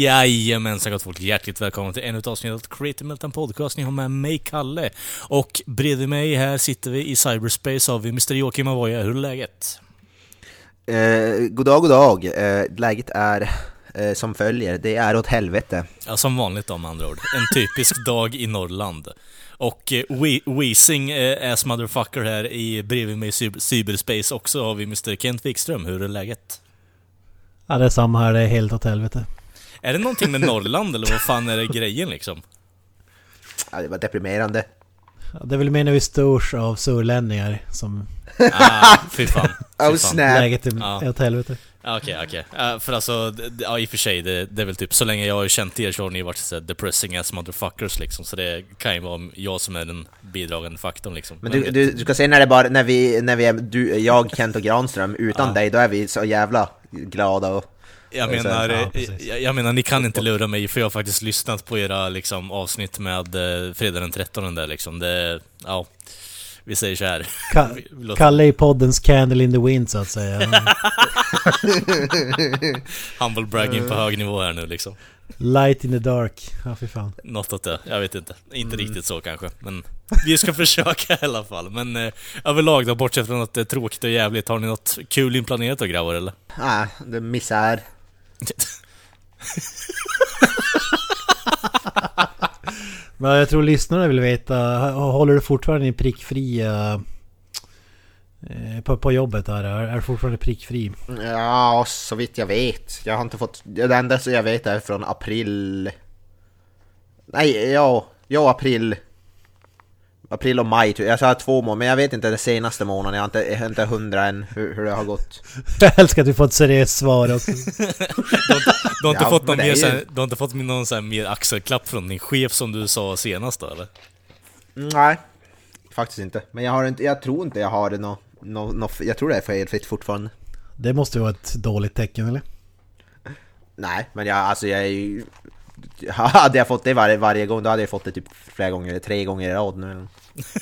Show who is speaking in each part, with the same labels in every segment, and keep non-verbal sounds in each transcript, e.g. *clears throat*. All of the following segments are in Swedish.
Speaker 1: Jajamensan gott folk, hjärtligt välkomna till ännu ett avsnitt av Creative Meltdown Podcast. Ni har med mig, Kalle. Och bredvid mig här sitter vi i cyberspace har vi Mr Joakim Avoya. Hur är läget?
Speaker 2: Eh, god dag, god dag. Eh, läget är eh, som följer. Det är åt helvete.
Speaker 1: Ja, som vanligt med andra ord. En typisk *laughs* dag i Norrland. Och eh, We Weezing eh, ass motherfucker här i bredvid mig i cyber- cyberspace också har vi Mr Kent Wikström. Hur är läget?
Speaker 3: Ja, det är samma här. Det är helt åt helvete.
Speaker 1: Är det någonting med Norrland eller vad fan är det grejen liksom?
Speaker 2: Ja, det var deprimerande.
Speaker 3: Ja, det är väl mer när vi störs av surlänningar som
Speaker 1: Ah, fy fan. *laughs* Fy
Speaker 2: Oh
Speaker 1: fan.
Speaker 2: snap!
Speaker 3: läget är,
Speaker 1: Ja.
Speaker 3: är åt helvete.
Speaker 1: Ja, Okej, okej. Eh, för alltså, ja i och för sig, det, det är väl typ så länge jag har känt er så har ni varit så depressing as motherfuckers liksom. Så det kan ju vara jag som är den bidragande faktorn liksom.
Speaker 2: Men du, du, du ska se när det bara, när vi, när vi är, du, jag, Kent och Granström, utan
Speaker 1: Ja.
Speaker 2: dig, då är vi så jävla glada och...
Speaker 1: jag menar,
Speaker 3: ja,
Speaker 1: eh, jag, jag menar, ni kan inte lura mig för jag har faktiskt lyssnat på era liksom avsnitt med eh, fredag den 13 där liksom. Det, ja. Vi säger så här.
Speaker 3: Ka- *laughs* Kalle i poddens Candle in the Wind så att säga. *laughs*
Speaker 1: Humble bragging på hög nivå här nu liksom.
Speaker 3: Light in the dark. Ja, fy fan.
Speaker 1: Något åt det, jag vet inte. Inte riktigt så kanske, men vi ska *laughs* försöka i alla fall. Men eh, överlag då, bortsett från att det är tråkigt och jävligt, har ni något kul inplanerat då grabbar eller?
Speaker 2: Nej, det är misär. *laughs*
Speaker 3: Men jag tror lyssnarna vill veta, håller du fortfarande din prickfria... eh, På, på jobbet här, är är du fortfarande prickfri?
Speaker 2: Ja, så vitt jag vet. Jag har inte fått... Det enda som jag vet är från april... Nej, ja, ja april. April och maj, tror jag. jag sa två månader, men jag vet inte den senaste månaden. Jag har inte, jag är inte hundra än hur, hur det har gått. *laughs*
Speaker 3: Jag älskar att du får ett seriöst svar också. *laughs*
Speaker 1: Du har inte
Speaker 2: Ja,
Speaker 1: fått någon mer,
Speaker 2: är ju-
Speaker 1: så här, du har inte fått någon så här mer axelklapp från din chef som du sa senast då eller?
Speaker 2: Nej, faktiskt inte. Men jag, har inte, jag tror inte jag har det nå nå nå jag tror det är felfritt fortfarande.
Speaker 3: Det måste ju vara ett dåligt tecken eller?
Speaker 2: Nej, men jag, alltså jag är ju... *laughs* Hade jag fått det varje, varje gång, då hade jag fått det typ flera gånger, tre gånger i rad nu.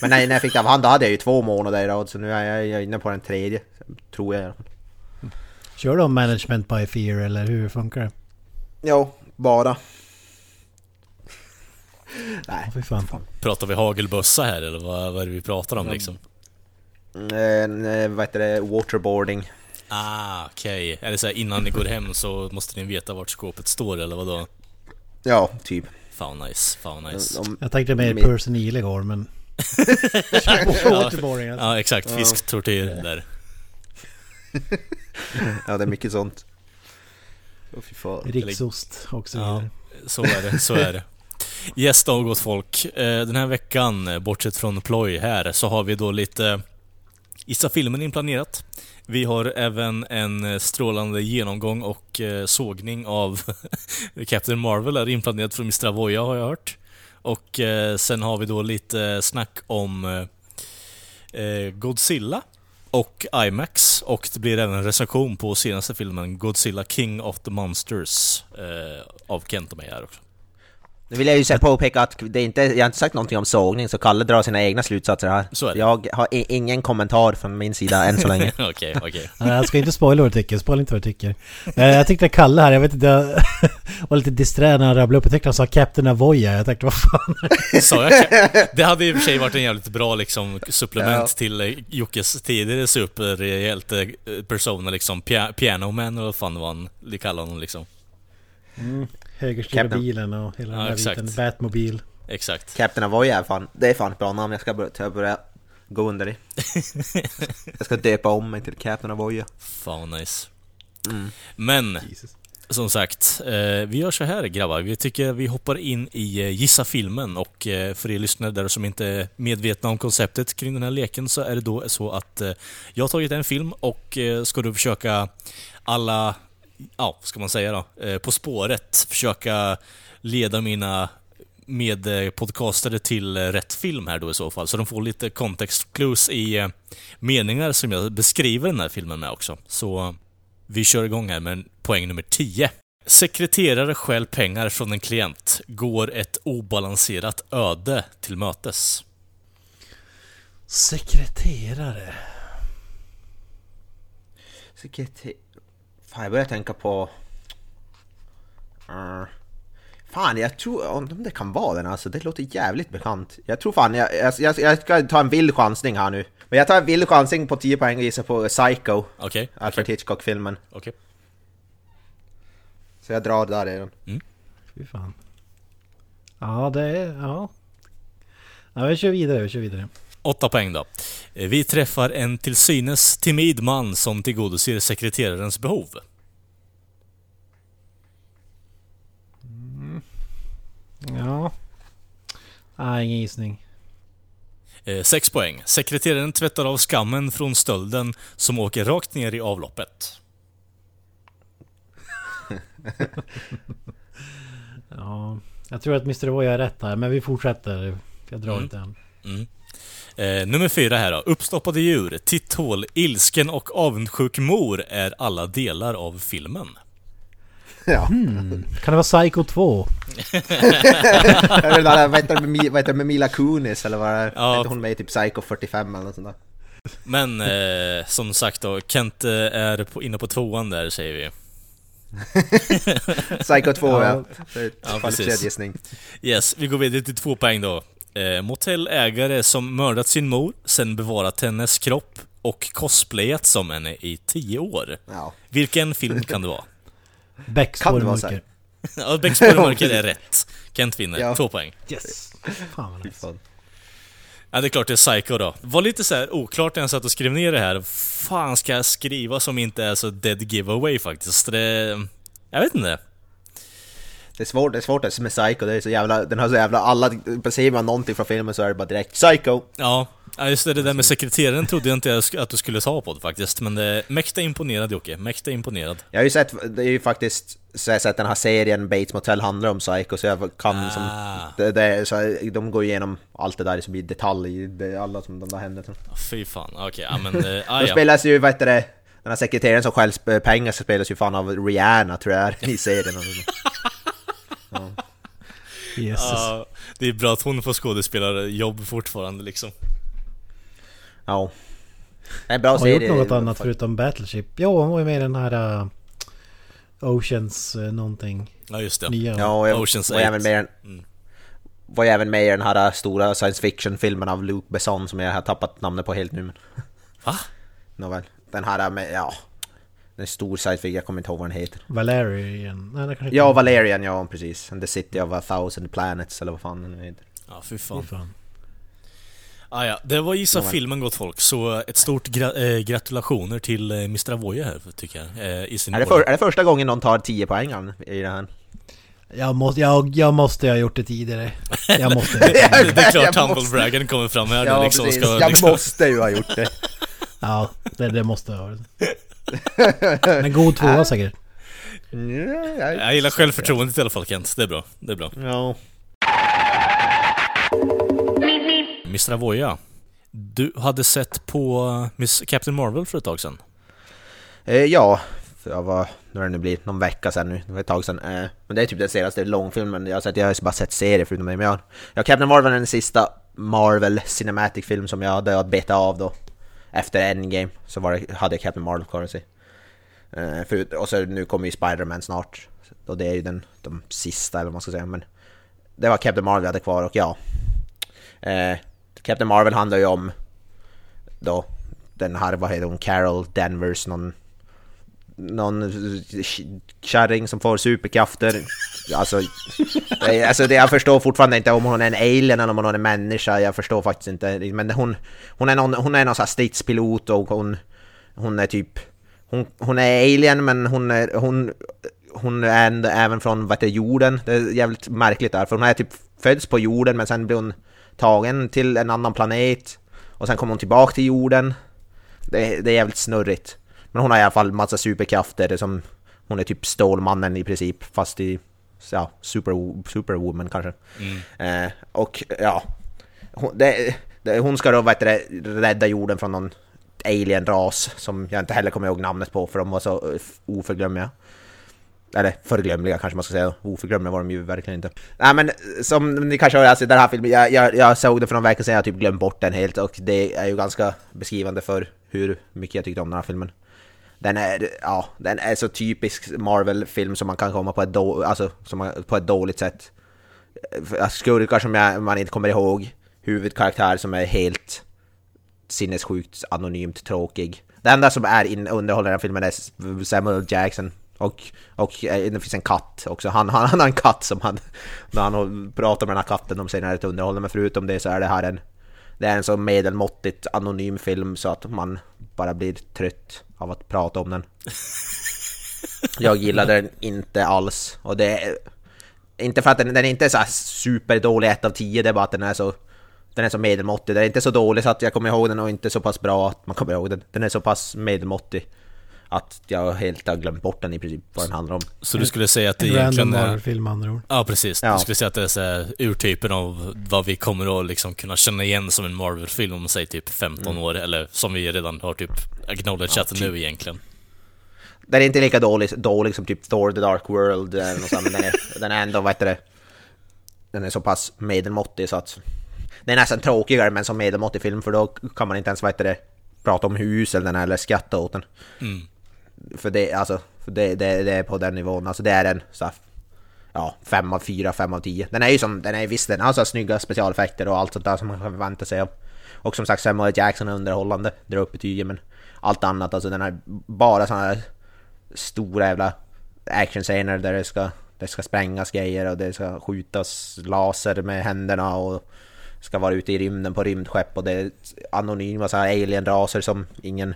Speaker 2: Men när, när jag fick det av han, då hade jag ju två månader i rad, så nu är jag, jag är inne på den tredje. Tror jag.
Speaker 3: Kör du om management by fear eller hur funkar det?
Speaker 2: Jo, bara. *laughs* Nej.
Speaker 3: Ja, fy fan.
Speaker 1: Pratar vi hagelbössa här eller vad, vad är det vi pratar om liksom?
Speaker 2: Mm, eh, vad heter det? Waterboarding.
Speaker 1: Ah, okej. Är det så här, innan ni går hem så måste ni veta vart skåpet står eller vadå?
Speaker 2: Ja, typ.
Speaker 1: Fan nice, fan nice.
Speaker 2: Om,
Speaker 3: Jag tänkte mer
Speaker 2: Min-
Speaker 3: person igår men... *laughs* *laughs* Waterboarding alltså.
Speaker 1: Ja exakt, fisktortyr där. *laughs*
Speaker 2: ja, det är mycket sånt. Åh fy fan.
Speaker 3: Riksost och så
Speaker 1: Ja.
Speaker 3: vidare.
Speaker 1: Så är det, så är det. Yes då gott folk. Eh, Den här veckan, eh, bortsett från ploj här, så har vi då lite Gissa filmen inplanerat. Vi har även en eh, strålande genomgång och eh, sågning av *laughs* Captain Marvel är inplanerad från Mr. Avoya har jag hört. Och eh, sen har vi då lite snack om Godzilla och IMAX och det blir även en recension på senaste filmen Godzilla King of the Monsters av Kent och mig här också.
Speaker 2: Nu vill jag ju säga påpeka att det är inte, jag har inte sagt någonting om sågning, så Kalle drar sina egna slutsatser här.
Speaker 1: Så är det.
Speaker 2: Jag har i, ingen kommentar från min sida än så länge. *laughs*
Speaker 1: Okej, okej. *laughs*
Speaker 3: Nej, Jag ska inte spoila vad du tycker, spoila inte vad du tycker. Eh, Jag tyckte Kalle här, jag vet inte, jag *laughs* var lite disträ när han rabblade upp. Jag tyckte han sa Captain Avoya. Jag tänkte vad fan.
Speaker 1: Sa jag Det hade i och för sig varit en jävligt bra liksom, supplement
Speaker 2: Ja.
Speaker 1: till eh, Jockes tidigare superhjälte eh, persona liksom, Pia Piano Man eller vad fan det var han de kallade honom liksom.
Speaker 3: Högerstyrda
Speaker 2: Captain.
Speaker 3: bilen och hela
Speaker 1: Ja,
Speaker 3: den där
Speaker 1: exakt.
Speaker 3: biten. Batmobil.
Speaker 1: Exakt.
Speaker 2: Captain Avoya är fan, det är fan ett bra namn, jag ska börja, jag börja gå under det. *laughs* Jag ska döpa om mig till Captain Avoya.
Speaker 1: Fan nice.
Speaker 2: Mm.
Speaker 1: Men, som sagt, eh, vi gör så här grabbar. Vi tycker vi hoppar in i eh, Gissa filmen och eh, för er lyssnare där som inte är medvetna om konceptet kring den här leken så är det då så att eh, jag har tagit en film och eh, ska då försöka alla ja, vad ska man säga då, eh, På spåret försöka leda mina medpodcastare till eh, rätt film här då i så fall. Så de får lite context clues i eh, meningar som jag beskriver den här filmen med också. Så vi kör igång här med poäng nummer 10. Sekreterare stjäl pengar från en klient, går ett obalanserat öde till mötes.
Speaker 3: Sekreterare.
Speaker 2: Sekreter... Fan, jag börjar tänka på... Uh, fan, jag tror... Om det kan vara den alltså, det låter jävligt bekant. Jag tror fan, jag, jag, jag, jag ska ta en vild chansning här nu. Men jag tar en vild chansning på 10 poäng och gissar på Psycho.
Speaker 1: Okej. Okay,
Speaker 2: Alfred
Speaker 1: okay.
Speaker 2: Hitchcock-filmen.
Speaker 1: Okej. Okay.
Speaker 2: Så jag drar där redan.
Speaker 1: Mm.
Speaker 3: Fy fan. Ja, det är... Ja. Ja, vi kör vidare, vi kör vidare.
Speaker 1: Åtta poäng då. Vi träffar en till synes timid man som tillgodoser sekreterarens behov.
Speaker 3: Mm. Ja. Nej, ingen gissning.
Speaker 1: Eh, sex poäng. Sekreteraren tvättar av skammen från stölden som åker rakt ner i avloppet. *laughs*
Speaker 3: ja, jag tror att Mr. Voy har rätt här, men vi fortsätter. Jag drar
Speaker 1: Mm.
Speaker 3: inte än.
Speaker 1: Mm. Eh, nummer fyra här då. Uppstoppade djur, titthål, ilsken och avundsjuk mor är alla delar av filmen.
Speaker 2: Ja.
Speaker 3: Hmm. Kan det vara Psycho 2? *laughs*
Speaker 2: Eller där, vad heter det med, Mila Kunis eller vad det?
Speaker 1: Ja.
Speaker 2: Hon med i typ Psycho 45 eller något sånt där?
Speaker 1: Men eh, som sagt då, Kent eh, är på, inne på tvåan där säger vi. *laughs*
Speaker 2: Psycho 2 ja.
Speaker 3: Ja.
Speaker 1: Ja, precis. Yes, vi går vidare till två poäng då. Eh, motellägare som mördat sin mor, sen bevarat hennes kropp och cosplayat som henne i tio år.
Speaker 2: Ja.
Speaker 1: Vilken film *laughs* kan det vara?
Speaker 2: Det vara
Speaker 3: mörker.
Speaker 1: Ja, Bäcksborgmörker *laughs* är rätt. Kent vinner,
Speaker 2: Ja.
Speaker 1: två poäng.
Speaker 3: Yes! Fan vad nice.
Speaker 1: Ja, det är klart det är Psycho då. Var lite så här oklart när jag satt och skrev ner det här. fan ska jag skriva som inte är så dead giveaway faktiskt? Det... Jag vet inte.
Speaker 2: Det är svårt, det är svårt det med Psycho, det är så jävla, den har så jävla, alla, ser man någonting från filmen så är det bara direkt Psycho!
Speaker 1: Ja, ja, just det, det där med sekreteraren trodde jag inte att du skulle ta på det faktiskt. Men det mäkta imponerad Jocke, mäkta imponerad.
Speaker 2: Jag har ju sett, det är ju faktiskt, så jag sett den här serien Bates Motel handlar om Psycho så jag kan som,
Speaker 1: Ah.
Speaker 2: det, det, är- så de går igenom allt det där som blir detalj, det, alla som de där händelserna.
Speaker 1: Ja, Fy fan, okej, ja men... *laughs* Eh, ah, ja.
Speaker 2: spelas ju, vad heter det, den här sekreteraren som stjäl pengar så spelas ju fan av Rihanna tror jag är i serien. *laughs* *laughs*
Speaker 3: Jesus.
Speaker 1: Ja, det är bra att hon får skådespelarjobb fortfarande liksom.
Speaker 2: Ja. Det en bra
Speaker 3: Har
Speaker 2: serie.
Speaker 3: gjort något annat förutom Battleship? Jo, han var ju med i den här... Uh, Oceans uh, någonting.
Speaker 1: Ja, just det.
Speaker 3: Nya.
Speaker 2: Ja, jag
Speaker 1: Ocean's
Speaker 2: var även med den,
Speaker 1: Mm.
Speaker 2: var ju även med i den här stora science fiction-filmen av Luc Besson som jag har tappat namnet på helt nu men...
Speaker 1: Va? *laughs*
Speaker 2: Nåväl. Den här med, ja... Den stor fiction, jag kommer inte ihåg vad den heter.
Speaker 3: Valerian. Nej, det kanske
Speaker 2: Ja. Valerian, ja precis. And the City of a Thousand Planets eller vad fan den heter.
Speaker 1: Ja, fy
Speaker 3: Fy
Speaker 1: fan.
Speaker 3: fan.
Speaker 1: Ah, ja, det var Gissa filmen gott folk, så ett stort gra- eh, gratulationer till eh, Mr. Avoya här tycker jag. Eh, I sin
Speaker 2: Är det, för, är det första gången någon tar 10 poäng i den här?
Speaker 3: Jag måste, jag, jag måste ha gjort det tidigare. Jag måste.
Speaker 1: det, *laughs* det är klart *laughs*
Speaker 2: Jag
Speaker 1: Tumblebraggen kommer fram här
Speaker 2: Ja,
Speaker 1: liksom,
Speaker 2: precis.
Speaker 1: ska
Speaker 2: Jag
Speaker 1: liksom...
Speaker 2: måste ju ha gjort det.
Speaker 3: Ja, det, det måste jag ha. *laughs* Men god tvåa säkert.
Speaker 2: Ja,
Speaker 1: Jag gillar självförtroendet i alla fall Kent, det är bra. Det är bra.
Speaker 2: Ja.
Speaker 1: Mr. Avoya, du hade sett på Miss Captain Marvel för ett tag sedan.
Speaker 2: Eh, ja, jag var, nu har det nu blivit någon vecka sedan nu, det var ett tag sedan. Eh, men det är typ den senaste långfilmen jag har sett, jag har bara sett serier förutom det. Men jag, ja, Captain Marvel är den sista Marvel Cinematic film som jag hade att beta av då. Efter Endgame så var det, hade jag Captain Marvel kvar Uh, för, och så nu kommer ju Spider-Man snart. Och det är ju den de sista eller vad man ska säga. Men det var Captain Marvel jag hade kvar och ja. Uh, Captain Marvel handlar ju om då den här, vad heter hon, Carol Danvers, någon någon kärring som får superkrafter. Alltså, alltså det, jag förstår fortfarande inte om hon är en alien eller om hon är en människa. Jag förstår faktiskt inte. Men hon, hon är någon, hon är någon sån här stridspilot och hon, hon är typ... Hon, hon är alien men hon är, hon, hon är en, även från vad heter, jorden. Det är jävligt märkligt där. För hon är typ föds på jorden men sen blir hon tagen till en annan planet. Och sen kommer hon tillbaka till jorden. Det, det är jävligt snurrigt. Men hon har i alla fall massa superkrafter som... hon är typ Stålmannen i princip, fast i ja, super, Superwoman kanske.
Speaker 1: Mm.
Speaker 2: Eh, och ja, hon, det, det, hon ska då det, rädda jorden från någon alien-ras som jag inte heller kommer ihåg namnet på för de var så eh, oförglömliga. Eller förglömliga kanske man ska säga. Oförglömliga var de ju verkligen inte. Nej men som ni kanske har alltså den här filmen, jag, jag, jag såg den för några veckor sedan, jag har typ glömt bort den helt och det är ju ganska beskrivande för hur mycket jag tyckte om den här filmen. Den är, ja, den är så typisk Marvel-film som man kan komma på ett, då, alltså, som man, på ett dåligt sätt. Alltså, skurkar som jag, man inte kommer ihåg, huvudkaraktär som är helt sinnessjukt anonymt tråkig. Det enda som är in, underhållande i den filmen är Samuel Jackson. Och, och eh, det finns en katt också. Han, han, han har en katt som han... När han pratar med den här katten de säger att det underhållande. Men förutom det så är det här en... Det är en så medelmåttigt anonym film så att man bara blir trött av att prata om den. Jag gillade den inte alls. Och det är... Inte för att den, den är inte så superdålig 1 av 10, det är bara att den är så... Den är så medelmåttig. Den är inte så dålig så att jag kommer ihåg den och inte så pass bra att man kommer ihåg den. Den är så pass medelmåttig att jag helt har glömt bort den i princip, vad den handlar om.
Speaker 1: Så du skulle säga att det
Speaker 3: En
Speaker 1: egentligen är...
Speaker 3: Marvel-film med andra ord.
Speaker 1: Ja, precis.
Speaker 2: Ja.
Speaker 1: Du skulle säga att det är så här, urtypen av vad vi kommer att liksom kunna känna igen som en Marvel-film om säg typ 15 år, eller som vi redan har typ acknowledgat nu egentligen.
Speaker 2: Den är inte lika dålig, dålig som typ Thor The Dark World eller något sånt, men den är, *laughs* den är ändå, vad heter det, den är så pass medelmåttig så att... Det är nästan tråkigare men som medelmåttig film för då kan man inte ens, vad heter det, prata om hus eller, den eller skratta åt den.
Speaker 1: Mm.
Speaker 2: För det, alltså, för det, det, det är på den nivån, alltså det är en så här, Ja, 5 av 4, 5 av 10. Den är ju som, den är visst den har så här snygga specialeffekter och allt sånt där som man kan förvänta sig av. Och som sagt Samuel Jackson är underhållande, drar upp betygen men allt annat, alltså den är bara såna här stora jävla actionscener där det ska, det ska sprängas grejer och det ska skjutas laser med händerna och ska vara ute i rymden på rymdskepp och det är anonyma så här alien-raser som ingen,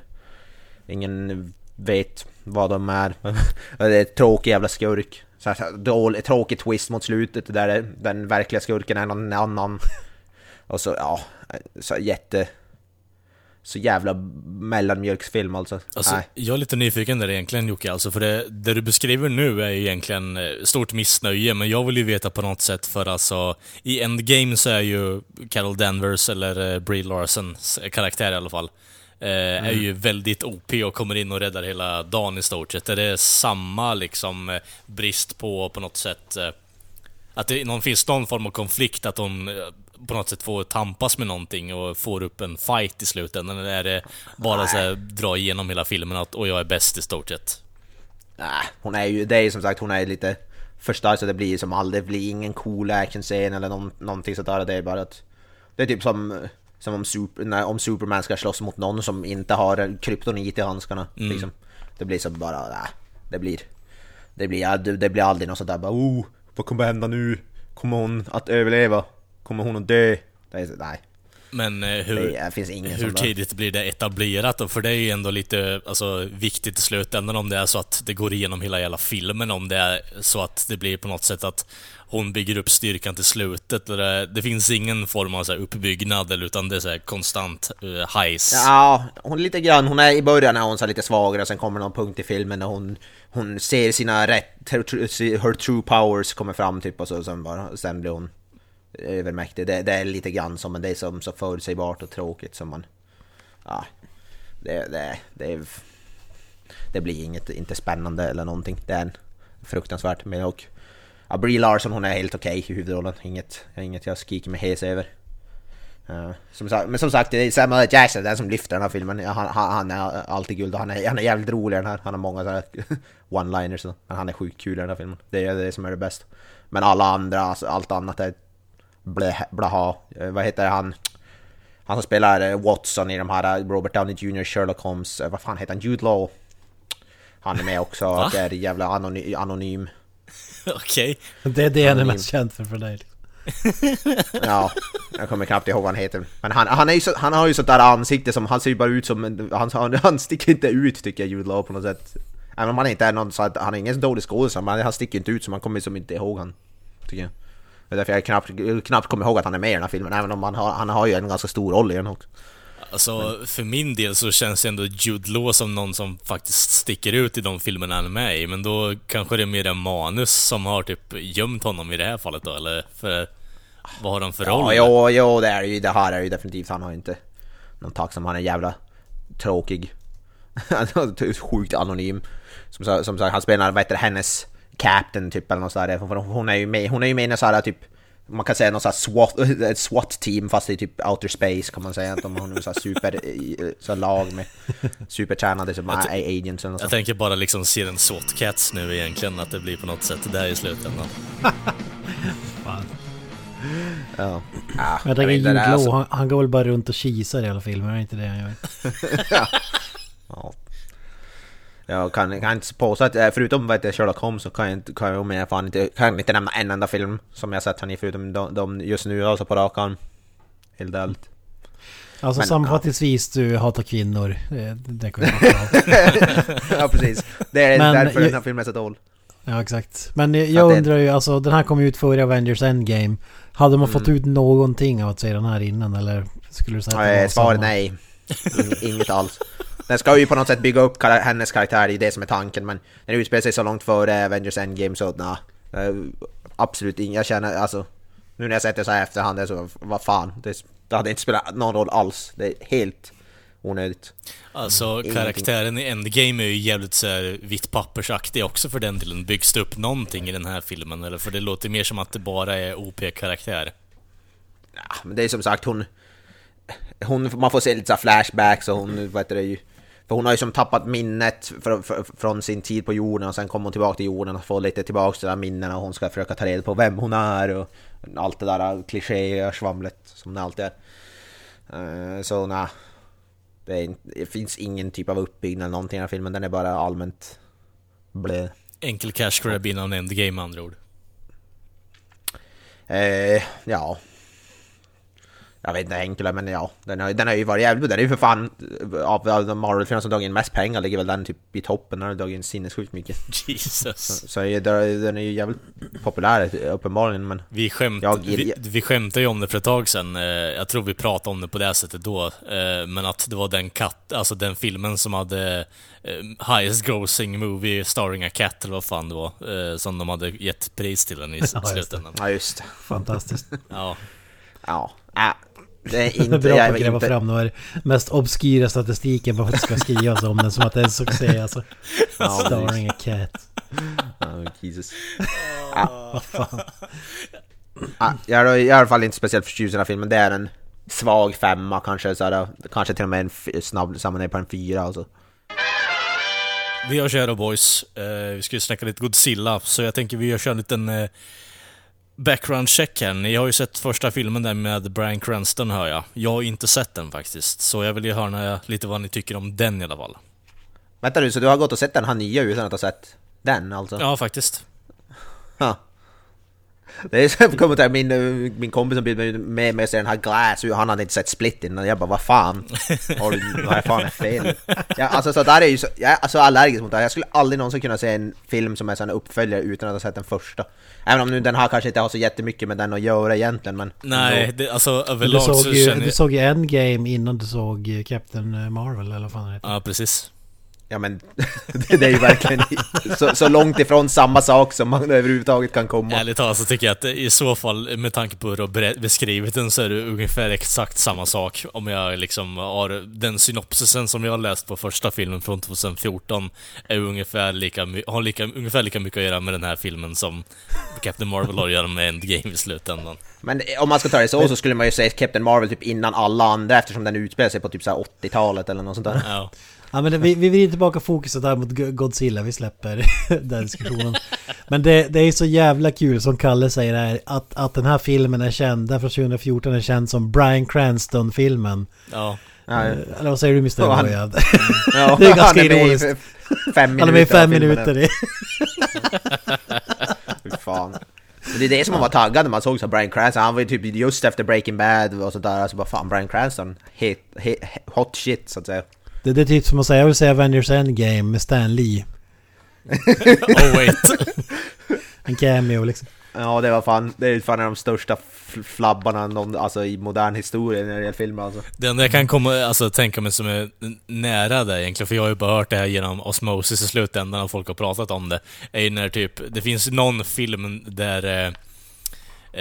Speaker 2: ingen vet vad de är. *laughs* Det är tråkig jävla skurk. Så här, dålig, tråkig twist mot slutet där den verkliga skurken är någon annan. *laughs* Och så, ja, så jätte... Så jävla mellanmjölksfilm alltså.
Speaker 1: Alltså,
Speaker 2: Nej.
Speaker 1: jag är lite nyfiken där egentligen Jocke, alltså för det, det du beskriver nu är ju egentligen eh, stort missnöje, men jag vill ju veta på något sätt för alltså, i Endgame så är ju Carol Danvers, eller eh, Brie Larsons karaktär i alla fall, eh, är ju väldigt OP och kommer in och räddar hela dagen i stort sett. Är det samma liksom eh, brist på, på något sätt, eh, att det någon, finns någon form av konflikt, att de eh, på något sätt får tampas med någonting och får upp en fight i slutändan? Eller är det bara så här, dra igenom hela filmen att och jag är bäst i stort sett?
Speaker 2: Nej, hon är ju, det är ju som sagt, hon är lite för stark så det blir som aldrig, det blir ingen cool actionscen eller någon, någonting sådär. Det är bara att, det är typ som, som om, super, när, om Superman ska slåss mot någon som inte har kryptonit i handskarna. Liksom. Det blir så bara, nej, det blir, det blir, det, det blir aldrig något sådär bara, oh, vad kommer hända nu? Kommer hon att överleva? Kommer hon att dö? Det är, nej,
Speaker 1: Men eh, hur, hur tidigt blir det etablerat då? För det är ju ändå lite alltså, viktigt i slutändan om det är så att det går igenom hela jävla filmen, om det är så att det blir på något sätt att hon bygger upp styrkan till slutet. Det, det finns ingen form av så här, uppbyggnad, utan det är så konstant uh, highs.
Speaker 2: Ja, hon lite grann, hon är i början är hon så lite svagare, sen kommer någon punkt i filmen när hon, hon ser sina rätt, her true powers kommer fram typ och så, sen, bara, sen blir hon övermäktig. Det, det är lite grann som, men det är som så förutsägbart och tråkigt som man, ja, det, det, det, det blir inget, inte spännande eller någonting. Det är en fruktansvärt, men och ja, Brie Larson hon är helt okej i huvudrollen, inget, inget jag skriker mig hes över. Uh, som sagt, men som sagt, det är Samuel Jackson den som lyfter den här filmen. Han, han, han är alltid guld och han är, han är jävligt rolig i den här. Han har många sådana *laughs* one-liners men han är sjukt kul i den här filmen. Det är det som är det bästa. Men alla andra, alltså, allt annat är blä, blaha. Eh, Vad heter han? Han som spelar eh, Watson i de här eh, Robert Downey Jr. Sherlock Holmes. Vad fan heter han? Jude Law. Han är med också
Speaker 1: Va?
Speaker 2: och är jävla anony, anonym. *laughs*
Speaker 1: Okej.
Speaker 3: Det är det han är mest känd för för dig. liksom. *laughs*
Speaker 2: Ja, jag kommer knappt ihåg vad han heter. Men han, han, är ju så, han har ju sånt där ansikte som, han ser ju bara ut som han, han, han sticker inte ut tycker jag, Jude Law på något sätt. Även om han inte är någon så att, han är ingen så dålig skådespelare, men han sticker inte ut så man kommer som inte ihåg han. Tycker jag. Det är därför jag knappt, knappt kommer ihåg att han är med i den här filmen, även om han har, han har ju en ganska stor roll i den också.
Speaker 1: Alltså, för min del så känns ändå Jude Law som någon som faktiskt sticker ut i de filmerna han är med i, men då kanske det är mer en manus som har typ gömt honom i det här fallet då, eller? För vad har de för roll?
Speaker 2: Ja, jo, jo, det är ju, det här är ju definitivt, han har inte någon tack som han är jävla tråkig. *laughs* Sjukt anonym. Som, som sagt, han spelar, vad heter det, hennes captain typ eller något sådär. Hon är ju med, hon är ju med i någon sån här typ man kan säga någon sån här SWAT, *laughs* ett SWAT-team fast i typ outer space kan man säga. Att de har nu så här super, i- så här lag med *laughs* supertränade som är agents eller något
Speaker 1: Jag
Speaker 2: sånt.
Speaker 1: tänker bara liksom se en SWAT Cats nu egentligen, att det blir på något sätt där i slutändan. *laughs*
Speaker 3: Fan.
Speaker 2: Ja. Ja,
Speaker 3: Jag tänker Jude
Speaker 2: det är
Speaker 3: Law,
Speaker 2: alltså-
Speaker 3: han, han går väl bara runt och kisar i alla filmer, är det inte det han gör?
Speaker 2: Ja. Jag kan, kan inte påstå att, eh, förutom vad heter Sherlock Holmes så kan jag inte, kan jag med fan inte, kan inte nämna en enda film som jag sett han i förutom de, de just nu alltså på rak arm. Helt ärligt.
Speaker 3: Alltså
Speaker 2: Men,
Speaker 3: sammanfattningsvis, du hatar kvinnor. Det, det kan *laughs*
Speaker 2: ja precis. Det är
Speaker 3: Men
Speaker 2: därför
Speaker 3: jag-
Speaker 2: den här filmen är så dålig.
Speaker 3: Ja exakt. Men jag, jag undrar ju, alltså den här kom ju ut före Avengers Endgame. Hade man fått ut någonting av att se den här innan eller skulle du säga att det
Speaker 2: Nej,
Speaker 3: var samma?
Speaker 2: nej. Ing- Inget alls. Den ska ju på något sätt bygga upp kara- hennes karaktär, det är det som är tanken men den utspelar sig så långt före Avengers Endgame så nej. Eh, Absolut inget, jag känner alltså... Nu när jag sett det så här efterhand, så, vad fan. Det, det hade inte spelat någon roll alls. Det är helt onödigt.
Speaker 1: Alltså karaktären i Endgame är ju jävligt så här vitt pappersaktig också för den delen. Byggs det upp någonting i den här filmen eller? För det låter mer som att det bara är OP-karaktär.
Speaker 2: Ja, men det är som sagt hon... hon man får se lite så flashbacks och hon, vad heter det ju... För hon har ju som tappat minnet fr, fr, från sin tid på jorden och sen kommer hon tillbaka till jorden och får lite tillbaka till de där minnena och hon ska försöka ta reda på vem hon är och allt det där klichéiga svamlet som det alltid är. Eh, Så nej. Det, är, det finns ingen typ av uppbyggnad eller någonting i den här filmen, den är bara allmänt blö.
Speaker 1: Enkel cash grab innan Endgame med andra ord.
Speaker 2: Eh, ja. Jag vet inte enklare men ja. Den har, den har ju varit jävligt Den är ju för fan av de Marvel-filmer som dragit in mest pengar ligger väl den typ i toppen. Den har dragit in sinnessjukt mycket. *laughs*
Speaker 1: Jesus.
Speaker 2: Så är det- den är ju jävligt populär uppenbarligen men...
Speaker 1: Vi, skämt,
Speaker 2: Jag-
Speaker 1: vi, vi skämtade ju om det för ett tag sedan. Eh, Jag tror vi pratade om det på det sättet då. Eh, Men att det var den katt, alltså den filmen som hade eh, highest grossing movie starring a cat eller vad fan det var. Som de hade gett pris till den i *laughs*
Speaker 3: just det.
Speaker 1: slutändan.
Speaker 2: Ja just det.
Speaker 3: Fantastiskt.
Speaker 1: Ja.
Speaker 2: Ja. Äh, det är *laughs*
Speaker 3: Det är
Speaker 2: inte...
Speaker 3: bra på
Speaker 2: jag
Speaker 3: att gräva
Speaker 2: inte
Speaker 3: fram de här mest obskyra statistiken bara för att det ska skrivas om den som att det är en succé alltså.
Speaker 2: Ja,
Speaker 3: Starring a cat.
Speaker 2: Oh, Jesus. Ja. Ja, jag är i alla fall inte speciellt förtjust i den här filmen. Det är en svag femma kanske. Så här, kanske till och med en snabb samman ner på en fyra alltså.
Speaker 1: Vi har Shadow Boys. Eh, vi ska ju snacka lite Godzilla, så jag tänker vi gör en liten eh, background check här. Ni har ju sett första filmen där med Bryan Cranston hör jag. Jag har inte sett den faktiskt, så jag vill ju höra lite vad ni tycker om den i alla fall.
Speaker 2: Vänta nu, så du har gått och sett den här nya utan att ha sett den alltså?
Speaker 1: Ja, faktiskt.
Speaker 2: Ha. Det är som kommentar, min, eh, min kompis som bjöd mig med mig till den här Glass, han hade inte sett Split innan. Jag bara, vad fan? Har du, vad fan är fel? Ja, alltså så där är ju så, jag är så allergisk mot det här. Jag skulle aldrig någonsin kunna se en film som är sån uppföljare utan att ha sett den första. Även om nu den här kanske inte har så jättemycket med den att göra egentligen, men...
Speaker 1: Nej, det, alltså
Speaker 3: Du
Speaker 1: överlag
Speaker 3: såg,
Speaker 1: så
Speaker 3: ju,
Speaker 1: känner
Speaker 3: du
Speaker 1: jag...
Speaker 3: såg ju Endgame innan du såg eh, Captain Marvel eller vad fan det heter.
Speaker 1: Ja, precis.
Speaker 2: Ja men, *laughs* det, är ju verkligen så, så långt ifrån samma sak som man överhuvudtaget kan komma.
Speaker 1: Ärligt talat så tycker jag att i så fall, med tanke på hur du har beskrivit den, så är det ungefär exakt samma sak. Om jag liksom har den synopsisen som jag har läst på första filmen från 2014, är ungefär lika, har lika, ungefär lika mycket att göra med den här filmen som Captain Marvel har att göra med Endgame i slutändan.
Speaker 2: Men om man ska ta det så så skulle man ju säga Captain Marvel typ innan alla andra eftersom den utspelar sig på typ så här 80-talet eller något sånt där.
Speaker 1: Ja.
Speaker 3: Ja men det, vi, vi vrider tillbaka fokuset här mot Go- Godzilla, vi släpper *laughs* den diskussionen. Men det, det är så jävla kul som Kalle säger här, att, att den här filmen är känd, den från 2014 är känd som Bryan Cranston-filmen.
Speaker 1: Ja.
Speaker 2: Ja,
Speaker 3: Eh, Eller vad säger du Mr.
Speaker 2: Han- *laughs* ja,
Speaker 3: Det är ganska
Speaker 2: han med i
Speaker 3: ironiskt.
Speaker 2: Fem minuter
Speaker 3: Han är med i fem minuter. i- *laughs*
Speaker 2: Fy fan. Men det är det som man var taggad när man såg så här Bryan Cranston, han var ju typ just efter Breaking Bad och sådär, alltså bara fan Bryan Cranston, hit, hit, hot shit så att säga.
Speaker 3: Det, det är typ som att säga, jag vill säga Avengers Endgame med Stan Lee. *laughs*
Speaker 1: Oh wait.
Speaker 3: En cameo liksom.
Speaker 2: Ja, det var fan, det är fan en av de största flabbarna någon, alltså, i modern historia när det gäller filmer alltså.
Speaker 1: Det enda jag kan komma, alltså, tänka mig som är nära det egentligen, för jag har ju bara hört det här genom osmosis i slutändan och folk har pratat om det, är ju när typ, det finns någon film där eh,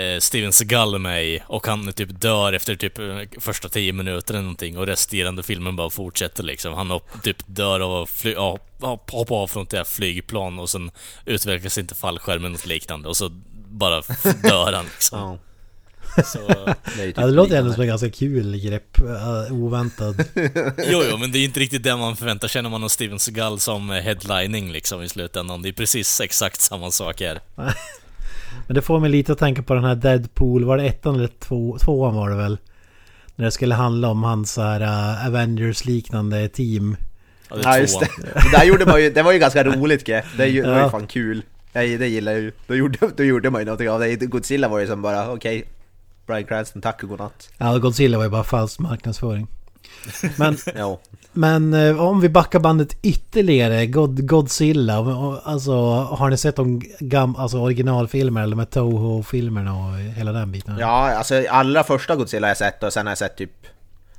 Speaker 1: eh Steven Seagal är med i och han typ dör efter typ eh, första tio minuter eller någonting och resterande filmen bara fortsätter liksom. Han hopp, typ dör av att fly, ja, hoppa av från ett flygplan och sen utvecklas inte fallskärmen eller något liknande och så bara dör han liksom.
Speaker 2: Ja,
Speaker 1: Så,
Speaker 2: det typ
Speaker 3: Ja, det låter ändå som en ganska kul grepp. Uh, oväntad.
Speaker 1: jo, jo, men det är inte riktigt det man förväntar sig när man har Steven Seagal som eh, headlining liksom i slutändan. Det är precis exakt samma sak här. *laughs*
Speaker 3: Men det får mig lite att tänka på den här Deadpool. Var det ettan eller två, tvåan var det väl? När det skulle handla om hans så här uh, Avengers-liknande team.
Speaker 1: Ja, det
Speaker 2: Ja just det. det där gjorde man ju, det var ju ganska roligt grepp. Det, är ju- det var ju
Speaker 3: Ja.
Speaker 2: fan kul. Jag, det gillar jag ju. Då gjorde, då gjorde man ju någonting av det. Godzilla var ju som bara okej. Bryan Cranston, tack och godnatt.
Speaker 3: Ja, Godzilla var ju bara falsk marknadsföring. Men, *laughs* men eh, om vi backar bandet ytterligare. God, Godzilla. Alltså, har ni sett de gam, alltså originalfilmer eller med Toho-filmerna och hela den biten?
Speaker 2: ja, alltså allra första Godzilla har jag sett och sen har jag sett typ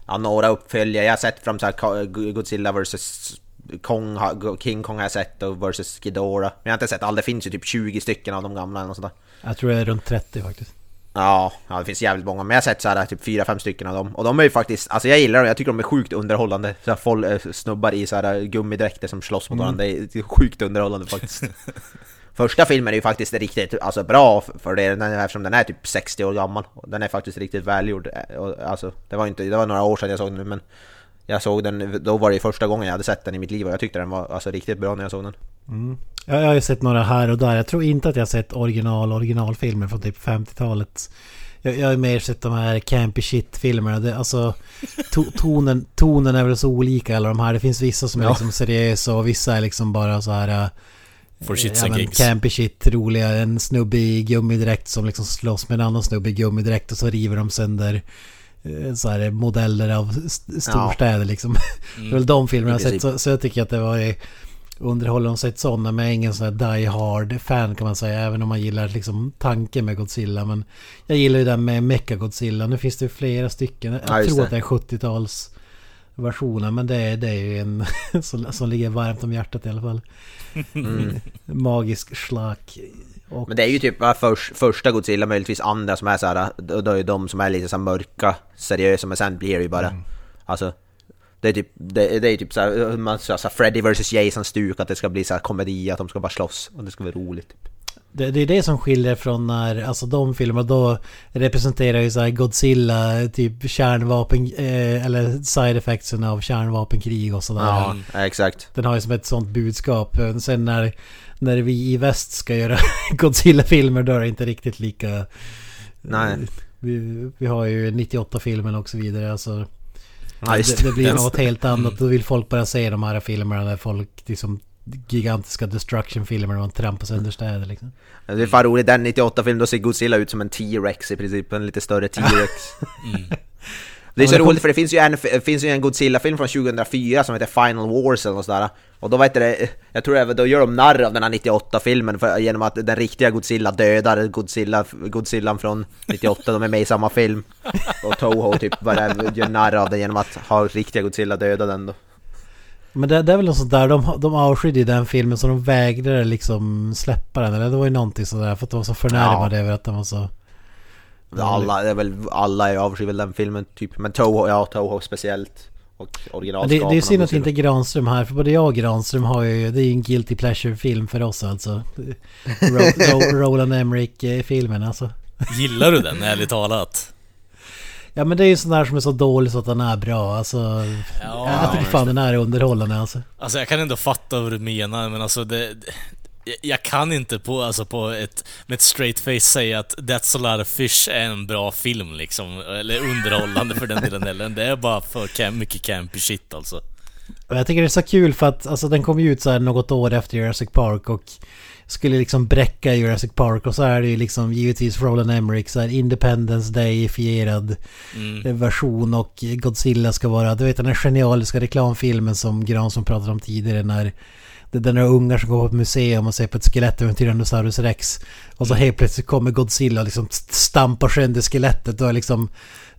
Speaker 2: ja, några uppföljare. Jag har sett från så här Godzilla vs Kong, King Kong har jag sett och vs Ghidorah. Men jag har inte sett alla, det finns ju typ 20 stycken av de gamla eller något sånt där.
Speaker 3: Jag tror det är runt 30 faktiskt.
Speaker 2: Ja, ja, det finns jävligt många, men jag har sett så här, typ 4-5 stycken av dem. Och de är ju faktiskt, alltså jag gillar dem, jag tycker de är sjukt underhållande. Så här, folk, eh, snubbar i så här gummidräkter som slåss mot varandra, det är, det är sjukt underhållande faktiskt. *laughs* Första filmen är ju faktiskt riktigt alltså, bra för- det, eftersom den är typ 60 år gammal. Den är faktiskt riktigt välgjord. Eh, alltså, det var inte, det var några år sedan jag såg den nu, men jag såg den, då var det första gången jag hade sett den i mitt liv och jag tyckte den var alltså, riktigt bra när jag såg den.
Speaker 3: Ja, jag har ju sett några här och där. Jag tror inte att jag har sett original originalfilmer från typ 50-talet. Jag, jag har ju mer sett de här campy shit-filmerna. Det, alltså, to, tonen, tonen är väl så olika alla de här. Det finns vissa som är
Speaker 2: Ja.
Speaker 3: liksom seriösa och vissa är liksom bara så här...
Speaker 1: For shits
Speaker 3: ja,
Speaker 1: and
Speaker 3: men
Speaker 1: gigs.
Speaker 3: Campy shit, roliga. En snubbe i gummidräkt som liksom slåss med en annan snubbe i gummidräkt och så river de sönder eh, så här modeller av st- storstäder liksom. *laughs* Det är väl de filmerna jag har sett. Så, så jag tycker att det var eh, underhållande att sett sådana. Men jag är ingen sån här die hard fan kan man säga. Även om man gillar liksom tanken med Godzilla. Men jag gillar ju den med Mecha Godzilla. Nu finns det ju flera stycken. Jag
Speaker 2: Ja,
Speaker 3: tror
Speaker 2: det.
Speaker 3: att det är 70-tals versionen. Men det, är- det är ju en *laughs* som, som ligger varmt om hjärtat i alla fall. *laughs* Magisk schlack. Och,
Speaker 2: Men det är ju typ förs, första Godzilla, möjligtvis andra som är så här, då, då är ju de som är lite så mörka, seriösa, men sen blir det ju bara, alltså det är typ, det, det är typ såhär, man så här, Freddy vs Jason stuk, att det ska bli så här komedi, att de ska bara slåss, och det ska vara roligt. Typ.
Speaker 3: Det, det är det som skiljer från när, alltså de filmerna då representerar ju såhär Godzilla, typ kärnvapen, eh, eller side effectsen av kärnvapenkrig och sådär.
Speaker 2: Ja, exakt.
Speaker 3: Den har ju som ett sånt budskap. Sen när, när vi i väst ska göra *laughs* Godzilla-filmer då är det inte riktigt lika...
Speaker 2: Nej.
Speaker 3: Vi, vi har ju 98-filmen och så vidare. Alltså,
Speaker 2: Ja,
Speaker 3: det, det blir något helt annat. Då vill folk bara se de här filmerna där folk liksom gigantiska destruction-filmer där man trampar sönder städer liksom.
Speaker 2: Det är fan roligt, den 98-filmen, då ser Godzilla ut som en T-Rex i princip, en lite större T-Rex. *laughs* Det är så roligt för det finns ju en, det finns ju en Godzilla-film från 2004 som heter Final Wars eller något sådär. Och då vet det, jag tror även då gör de narr av den här 98-filmen för, genom att den riktiga Godzilla dödar Godzilla, Godzillan från 98, de är med i samma film. Och Toho typ bara gör narr av det genom att ha riktiga Godzilla döda den då.
Speaker 3: Men det, det är väl något sånt där, de, de avskydde den filmen så de vägrade liksom släppa den. Eller det var ju någonting sådär för att de var så förnärmade över att den var så...
Speaker 2: Alla, det är väl, alla är avskyr väl den filmen typ, men Toho, ja Toho speciellt. Och
Speaker 3: Men det,
Speaker 2: originalskaparna.
Speaker 3: det är synd att inte Granström här, för både jag och Granström har ju, det är ju en guilty pleasure-film för oss alltså. *laughs* Ro, Ro, Roland Emmerich-filmen alltså.
Speaker 1: Gillar du den, ärligt talat? *laughs*
Speaker 3: Ja men det är ju sån där som är så dålig så att den är bra alltså.
Speaker 1: Ja,
Speaker 3: jag tycker fan den är underhållande alltså.
Speaker 1: Alltså jag kan ändå fatta vad du menar, men alltså det... jag- kan inte på, alltså på ett, med ett straight face säga att That's a lot of fish är en bra film liksom. Eller underhållande för den delen heller. Det är bara för cam- mycket campy shit alltså.
Speaker 3: Och jag tycker det är så kul för att alltså, den kom ju ut så här något år efter Jurassic Park och skulle liksom bräcka Jurassic Park och så är det ju liksom givetvis Roland Emmerich så här Independence Day-ifierad
Speaker 1: Mm.
Speaker 3: version och Godzilla ska vara, du vet den här genialiska reklamfilmen som Granström pratade om tidigare när Det är några ungar som går på ett museum och ser på ett skelett av en Tyrannosaurus rex. Och så helt plötsligt kommer Godzilla och liksom stampar sönder skelettet och är liksom...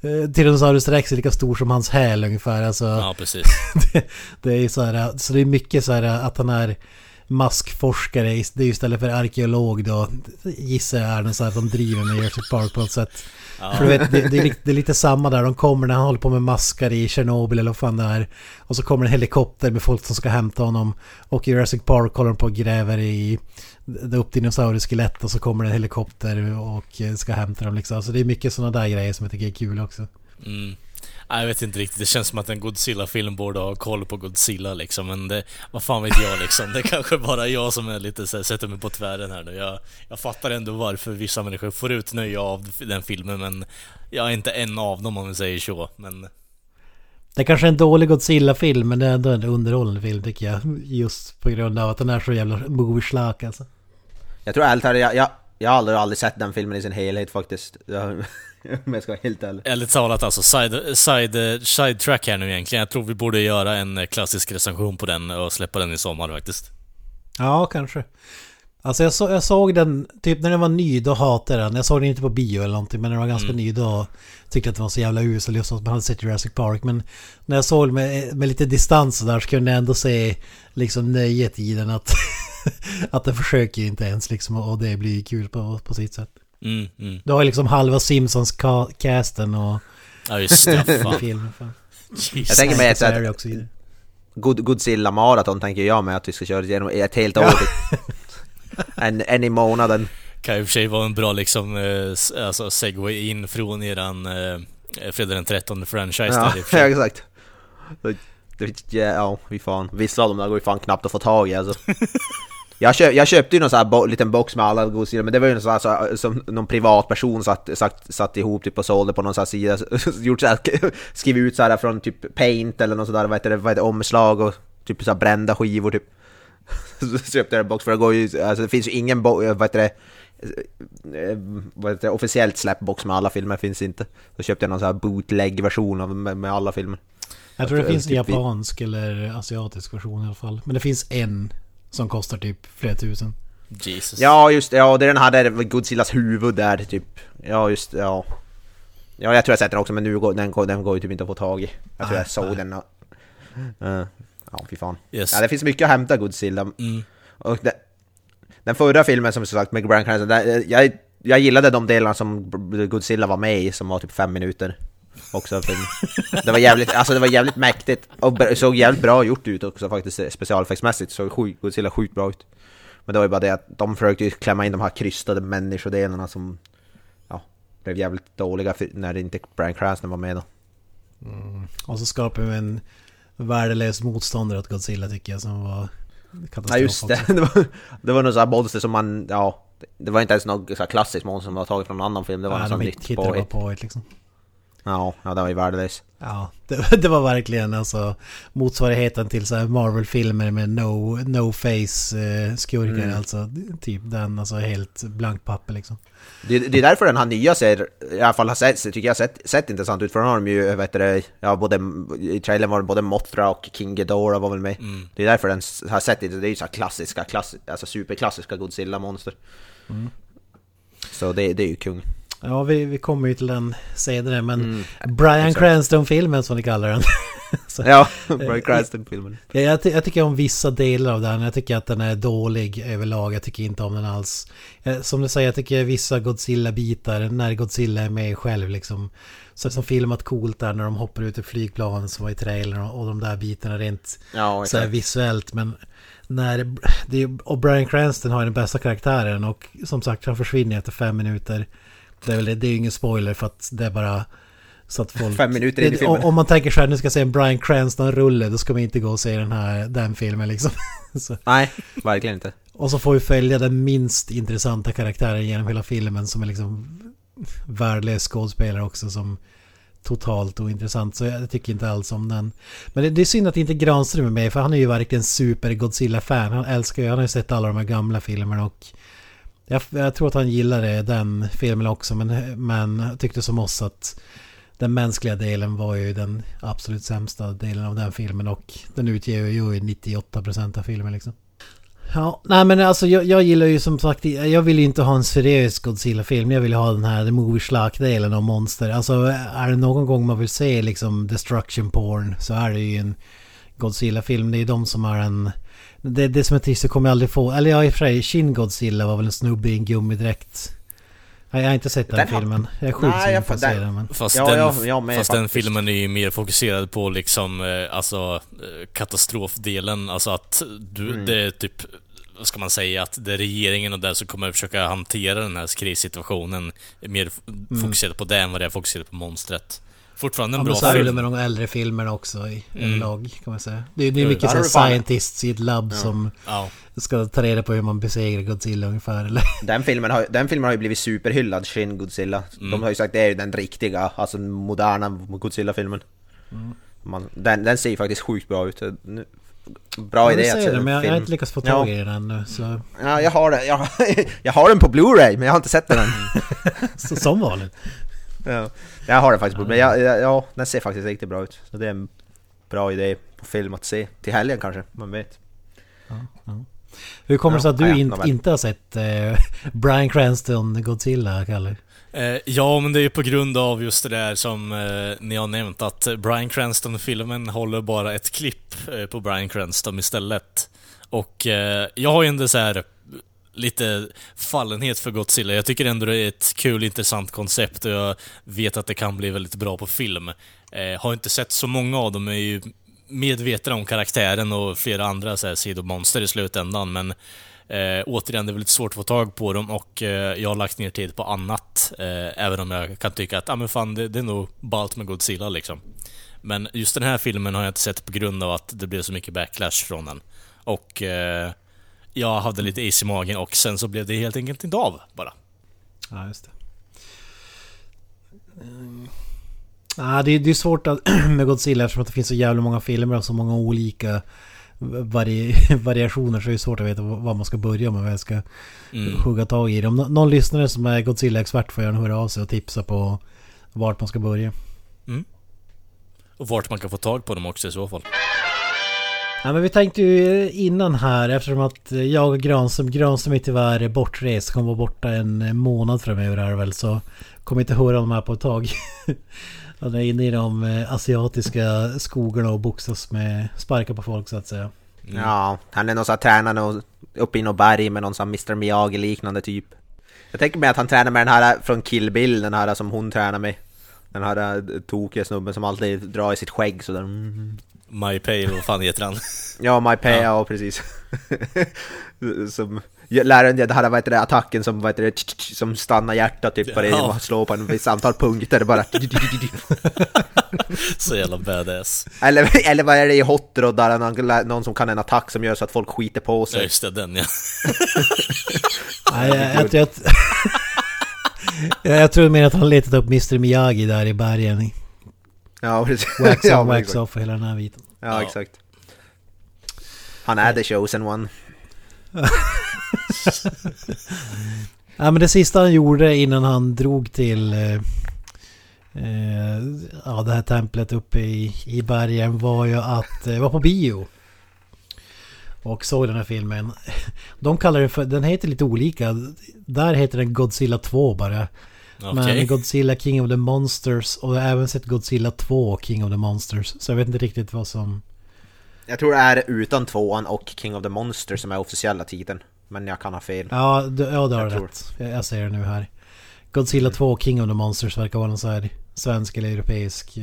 Speaker 3: eh, Tyrannosaurus rex är lika stor som hans häl ungefär. Alltså,
Speaker 1: Ja, precis. *laughs*
Speaker 3: det, det är så här, så det är mycket så här att han är maskforskare, det är istället för arkeolog då, gissar jag är så här att de driver med Jurassic Park på något sätt. För du vet, det, det, är, det är lite samma där, de kommer när han håller på med maskar i Tjernobyl eller vad fan det är. Och så kommer en helikopter med folk som ska hämta honom. Och i Jurassic Park håller de på och gräver i det upp dinosaurieskelett och så kommer det en helikopter och ska hämta dem liksom. Så det är mycket sådana där grejer som jag tycker är kul också.
Speaker 1: Mm. Jag vet inte riktigt. Det känns som att en Godzilla-film borde ha koll på Godzilla liksom. Men det, vad fan vet jag liksom. Det är kanske bara jag som är lite så här, sätter mig på tvären här nu. Jag, jag fattar ändå varför vissa människor får ut nöje av den filmen, men jag är inte en av dem om vi säger så. Men
Speaker 3: Det kanske är en dålig Godzilla-film men det är ändå en underhållande film tycker jag. Just på grund av att den är så jävla movie alltså.
Speaker 2: Jag tror ärligt talat, jag, jag, jag har aldrig, aldrig sett den filmen i sin helhet faktiskt. *laughs* Jag, om jag ska vara helt ärlig.
Speaker 1: ärligt talat alltså, side, side, side track här nu egentligen. Jag tror vi borde göra en klassisk recension på den och släppa den i sommar faktiskt.
Speaker 3: Ja, kanske. Alltså jag, så, jag såg den, typ när den var ny, då hatade jag den. Jag såg den inte på bio eller någonting, men när den var ganska ny då tyckte jag att den var så jävla usel just att man hade sett Jurassic Park. Men när jag såg den med, med lite distans så där så kunde jag ändå se liksom nöjet i den att, *laughs* att den försöker ju inte ens liksom och det blir kul på, på sitt sätt.
Speaker 1: Mm, mm.
Speaker 3: Du har ju liksom halva Simpsons-casten och
Speaker 1: Ja just det, *laughs*
Speaker 3: filmen.
Speaker 1: Jesus.
Speaker 2: tänker mig att-
Speaker 3: Så är det också i det.
Speaker 2: God, Godzilla Marathon tänker jag med att vi ska köra igenom ett helt år. *laughs* *laughs* en, en i månaden.
Speaker 1: kan i och för sig vara en bra liksom, eh, alltså segway in från eran eh, Fredag den 13 franchise
Speaker 2: Ja,
Speaker 1: där i och för
Speaker 2: ja *laughs* exakt. Ja, ja, fy fan. Vissa av dem där går ju fan knappt att få tag i alltså. *laughs* Jag, köp, jag köpte ju någon sån här bo, liten box med alla Godzilla, men det var ju någon sån här, så, som någon privatperson satt, satt, satt ihop typ och sålde på någon sån här sida. Gjort så här, skrivit ut så här från typ Paint eller något sådär, vad heter det, vad heter det, omslag och typ så här brända skivor typ. *laughs* Så köpte jag en box för det går ju, alltså det finns ju ingen, bo, vad heter det, eh, vad heter det, officiellt släppbox med alla filmer finns inte. Så köpte jag någon sån här bootleg-version av med, med alla filmer.
Speaker 3: Jag tror det
Speaker 2: Typ
Speaker 3: finns en
Speaker 2: vi-
Speaker 3: japansk eller asiatisk version i alla fall. Men det finns en som kostar typ flera tusen.
Speaker 1: Jesus.
Speaker 2: Ja just det, ja det är den här där Godzillas huvud där typ. Ja just det, ja. Ja jag tror jag sett den också men nu går den, går- den går ju typ inte att få tag i. Jag tror
Speaker 3: Nej,
Speaker 2: jag såg
Speaker 3: nej.
Speaker 2: den. Uh, ja fy fan.
Speaker 1: Yes.
Speaker 2: Ja det finns mycket att hämta Godzilla.
Speaker 1: Mm.
Speaker 2: Och det, den förra filmen som sagt med Bryan Cranston, där, jag, jag gillade de delarna som Godzilla var med i som var typ fem minuter. Också. Det var jävligt, alltså det var jävligt mäktigt och såg jävligt bra gjort ut också faktiskt specialeffektsmässigt såg sjuk, Godzilla sjukt bra ut. Men det var ju bara det att de försökte ju klämma in de här krystade människodelarna som ja, blev jävligt dåliga när det inte Bryan Cranston var med då.
Speaker 3: Och så skapar vi en värdelös motståndare åt Godzilla tycker jag som var katastrof
Speaker 2: Ja just det, *laughs* det var, det var något sånt här monster som man, ja Det var inte ens något klassiskt monster som var taget från en annan film, det var
Speaker 3: Nej,
Speaker 2: något sånt
Speaker 3: de
Speaker 2: nytt
Speaker 3: hittade bara
Speaker 2: påhitt.
Speaker 3: på liksom.
Speaker 2: Ja, ja det var ju värdelöst.
Speaker 3: Ja, det, det var verkligen alltså motsvarigheten till så här Marvel-filmer med no, no face eh, skurkar
Speaker 2: Mm.
Speaker 3: alltså. Typ den, alltså helt blankt papper liksom.
Speaker 2: Det, det är därför den här nya ser, i alla fall har sett, tycker jag sett, sett intressant ut, för den har de ju, vet du, ja både, i trailern var det både Mothra och King Ghidorah var väl med.
Speaker 1: Mm.
Speaker 2: Det är därför den har sett det, det är ju så här klassiska, klass, alltså superklassiska Godzilla-monster.
Speaker 3: Mm.
Speaker 2: Så det, det är ju kung.
Speaker 3: Ja, vi, vi kommer ju till den senare men
Speaker 2: Mm.
Speaker 3: Brian. Cranston-filmen som ni kallar den. *laughs* Så-
Speaker 2: Ja, Bryan Cranston-filmen.
Speaker 3: Ja, jag, jag tycker om vissa delar av den. Jag tycker att den är dålig överlag. Jag tycker inte om den alls. Eh, Som du säger, jag tycker vissa Godzilla-bitar, när Godzilla är med själv liksom. Så som filmat coolt där när de hoppar ut ur flygplanen som var i trailern och, och de där bitarna rent
Speaker 2: Ja,
Speaker 3: så här visuellt. Men när... Det, och Brian Cranston har den bästa karaktären och som sagt han försvinner efter fem minuter. Det är väl det, det är ju ingen spoiler för att det är bara... Så att folk...
Speaker 2: Fem minuter in i filmen.
Speaker 3: om, man tänker så här, nu ska jag se en Brian Cranston-rulle, då ska man inte gå och se den här, den filmen liksom. *laughs*
Speaker 2: Nej, verkligen inte.
Speaker 3: och så får vi följa den minst intressanta karaktären genom hela filmen som är liksom värdelös skådespelare också som totalt ointressant. Så jag tycker inte alls om den. Men det, det är synd att inte Granström är med för han är ju verkligen super Godzilla-fan. Han älskar ju, han har ju sett alla de här gamla filmerna och jag, jag tror att han gillade den filmen också men, men tyckte som oss att den mänskliga delen var ju den absolut sämsta delen av den filmen och den utgör ju 98% av filmen liksom. Ja, nej men alltså jag, jag gillar ju som sagt, jag vill ju inte ha en seriös Godzilla-film. Jag vill ha den här The Movie Shark-delen av monster. Alltså är det någon gång man vill se liksom destruction porn så är det ju en Godzilla-film. Det är de som är en... Det, det som är trist, så kommer jag aldrig få... Eller ja, i och för sig, Shin Godzilla var väl en snubbe i en gummidräkt. Nej, jag har inte sett den,
Speaker 2: Den
Speaker 3: filmen. Jag är sjukt sugen på att se
Speaker 2: den-
Speaker 3: men...
Speaker 1: Fast,
Speaker 2: Ja,
Speaker 1: den,
Speaker 2: jag- jag med
Speaker 1: fast den filmen är ju mer fokuserad på liksom, eh, alltså eh, katastrofdelen. Alltså att du,
Speaker 2: Mm.
Speaker 1: det är typ, vad ska man säga, att det är regeringen och där som kommer försöka hantera den här krissituationen. Mer fokuserat på det än vad det är fokuserat på monstret. Fortfarande en
Speaker 3: Mm. Ja,
Speaker 1: bra
Speaker 3: så är det
Speaker 1: film.
Speaker 3: med de äldre filmerna också i
Speaker 1: Mm.
Speaker 3: en lag kan man säga. Det är, det är mycket så scientists i ett labb som
Speaker 1: Ja.
Speaker 3: ska ta reda på hur man besegrar Godzilla ungefär eller? *laughs*
Speaker 2: Den filmen, har, den filmen har ju blivit superhyllad, Shin Godzilla.
Speaker 1: Mm.
Speaker 2: De har ju sagt det är ju den riktiga, alltså moderna Godzilla-filmen.
Speaker 1: Mm.
Speaker 2: Man, den, den ser ju faktiskt sjukt bra ut. Bra
Speaker 3: jag
Speaker 2: idé att
Speaker 3: se
Speaker 2: se
Speaker 3: det,
Speaker 2: en
Speaker 3: men jag, jag har inte lyckats få tag
Speaker 2: Ja.
Speaker 3: i den ännu. Så,
Speaker 2: Ja, jag har den. Jag, *laughs* jag har den på Blu-ray, men jag har inte sett den än. *laughs*
Speaker 3: så som vanligt.
Speaker 2: Ja, jag har den faktiskt på men jag, jag, ja, den ser faktiskt riktigt bra ut. Så det är en bra idé på film att se. Till helgen kanske, man vet.
Speaker 3: Hur kommer det sig
Speaker 2: Ja,
Speaker 3: att du
Speaker 2: ja,
Speaker 3: in, inte har sett eh, *laughs* Brian Cranston Godzilla, Kalle?
Speaker 1: Eh, ja, men det är ju på grund av just det där som eh, ni har nämnt att Brian Cranston-filmen håller bara ett klipp eh, på Brian Cranston istället. Och eh, jag har ju ändå så här lite fallenhet för Godzilla. Jag tycker ändå det är ett kul, intressant koncept och jag vet att det kan bli väldigt bra på film. Eh, har inte sett så många av dem, är ju medvetna om karaktären och flera andra så här, sidomonster i slutändan, men Eh, återigen, det är väldigt svårt att få tag på dem och eh, jag har lagt ner tid på annat. Eh, även om jag kan tycka att, ah, men fan, det, det är nog ballt med Godzilla liksom. Men just den här filmen har jag inte sett på grund av att det blev så mycket backlash från den. Och eh, jag hade lite is i magen och sen så blev det helt enkelt inte av bara.
Speaker 3: Ja, just det. Mm. Ja, det, är- det är svårt att, *clears throat* med Godzilla eftersom att det finns så jävla många filmer och så många olika vari, *laughs* variationer så är det svårt att veta vad man ska börja med, vad jag ska
Speaker 1: Mm.
Speaker 3: hugga tag i. Om nå- någon lyssnare som är Godzilla-expert får gärna höra av sig och tipsa på vart man ska börja.
Speaker 1: Och vart man kan få tag på dem också i så fall.
Speaker 3: Ja, men vi tänkte ju innan här eftersom att jag och Granström, Granström är tyvärr bortrest, kommer vara borta en månad framöver här väl så kommer inte höra honom här på ett tag. *laughs* Han är inne i de eh, asiatiska skogarna och boxas med sparkar på folk så att säga.
Speaker 1: Mm.
Speaker 2: Ja, han är någon sån här tränare uppe i något berg med någon sån här Mr Miyagi liknande typ. Jag tänker mig att han tränar med den här från Kill Bill, den här som hon tränar med. Den här eh, tokiga snubben som alltid drar i sitt skägg sådär. Mm.
Speaker 1: My Pale, vad fan heter han?
Speaker 2: Ja, My Pay, ja. precis. *laughs* som lär en det här vad det, attacken som, vad det, som stannar hjärtat typ bara
Speaker 1: Ja.
Speaker 2: att slå på en viss antal punkter bara. *laughs*
Speaker 1: Så jävla badass.
Speaker 2: eller, *laughs* eller vad är det i Hot Rod där någon, någon som kan en attack som gör så att folk skiter på
Speaker 1: Ja,
Speaker 2: sig.
Speaker 1: just det, den ja.
Speaker 3: Nej, jag, jag, jag, jag, jag tror mer att han letat upp Mr Miyagi där i bergen.
Speaker 2: Ja, *laughs* precis.
Speaker 3: Wax
Speaker 2: ja,
Speaker 3: on, wax
Speaker 2: exakt.
Speaker 3: off och hela den här biten.
Speaker 2: Ja,
Speaker 1: Ja.
Speaker 2: exakt. Han är the chosen one. *laughs*
Speaker 3: Ja men det sista han gjorde innan han drog till eh, eh, ja, det här templet uppe i, i bergen var ju att eh, vara på bio. Och såg den här filmen. De kallar den för, den heter lite olika. Där heter den Godzilla 2 bara.
Speaker 1: Okej.
Speaker 3: Men Godzilla King of the Monsters och jag har även sett Godzilla 2 King of the Monsters. Så jag vet inte riktigt vad som...
Speaker 2: Jag tror det är utan tvåan och King of the Monster som är officiella titeln. Men jag kan ha fel.
Speaker 3: Ja, du, ja du har
Speaker 2: Jag tror.
Speaker 3: rätt. Jag, jag ser det nu här. Godzilla 2 King of the Monsters verkar vara någon så här svensk eller europeisk...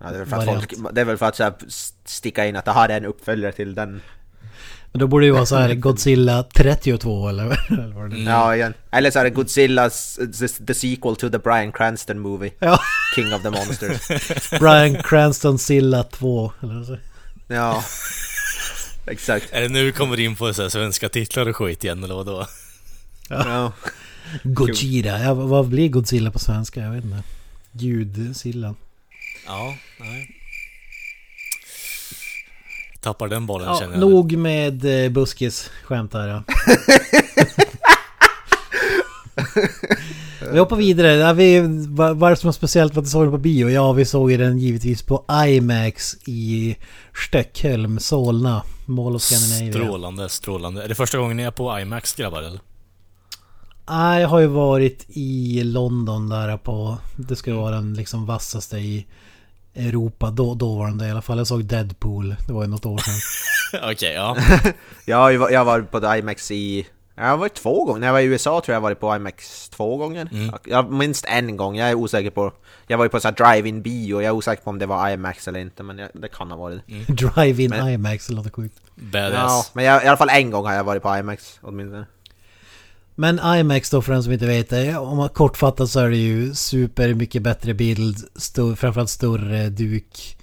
Speaker 2: Ja, det, är väl för att folk, det är väl för att så här, sticka in att det här är en uppföljare till den.
Speaker 3: Men då borde det ju vara så här *laughs* Godzilla 32 eller, *laughs* eller vad det är.
Speaker 2: Ja, igen. Eller så är det Godzilla's the, sequel to the Brian Cranston movie.
Speaker 3: Ja,
Speaker 2: King of the Monsters. *laughs*
Speaker 3: Brian Cranston Silla 2. Eller så.
Speaker 2: ja, exakt.
Speaker 1: Är det nu vi kommer in på så här svenska titlar och skit igen eller vadå?
Speaker 2: Ja.
Speaker 3: Gojira. Ja, vad blir Godzilla på svenska? Jag vet inte. Ljudsillan.
Speaker 1: Ja, nej. Tappar den bollen
Speaker 3: Ja,
Speaker 1: känner jag.
Speaker 3: nog med eh, buskis skämt här ja. *laughs* Vi hoppar vidare. Ja, vi, som är speciellt för att såg den på bio? Ja, vi såg den givetvis på IMAX i Stockholm, Solna, Mall of Scandinavia.
Speaker 1: Strålande, strålande. Är det första gången ni är på IMAX grabbar eller?
Speaker 3: Nej, jag har ju varit i London där på... Det ska vara den liksom vassaste i Europa. Då, då var den det i alla fall. Jag såg Deadpool. Det var ju något år sedan. *laughs*
Speaker 1: Okej, ja. *laughs*
Speaker 2: Jag har, jag har varit på IMAX i... Jag har varit två gånger. När jag var i USA tror jag jag varit på IMAX två gånger.
Speaker 1: Mm.
Speaker 2: Jag, minst en gång, jag är osäker på... Jag var ju på så här drive-in bio, jag är osäker på om det var IMAX eller inte, men jag, det kan ha varit
Speaker 1: Mm.
Speaker 2: det. *laughs*
Speaker 3: Drive-in IMAX, det låter sjukt.
Speaker 2: Ja,
Speaker 1: Badass.
Speaker 2: men jag, i alla fall en gång har jag varit på IMAX, åtminstone.
Speaker 3: Men IMAX då för den som inte vet det. Om man kortfattat så är det ju super mycket bättre bild. Stor, framförallt större duk.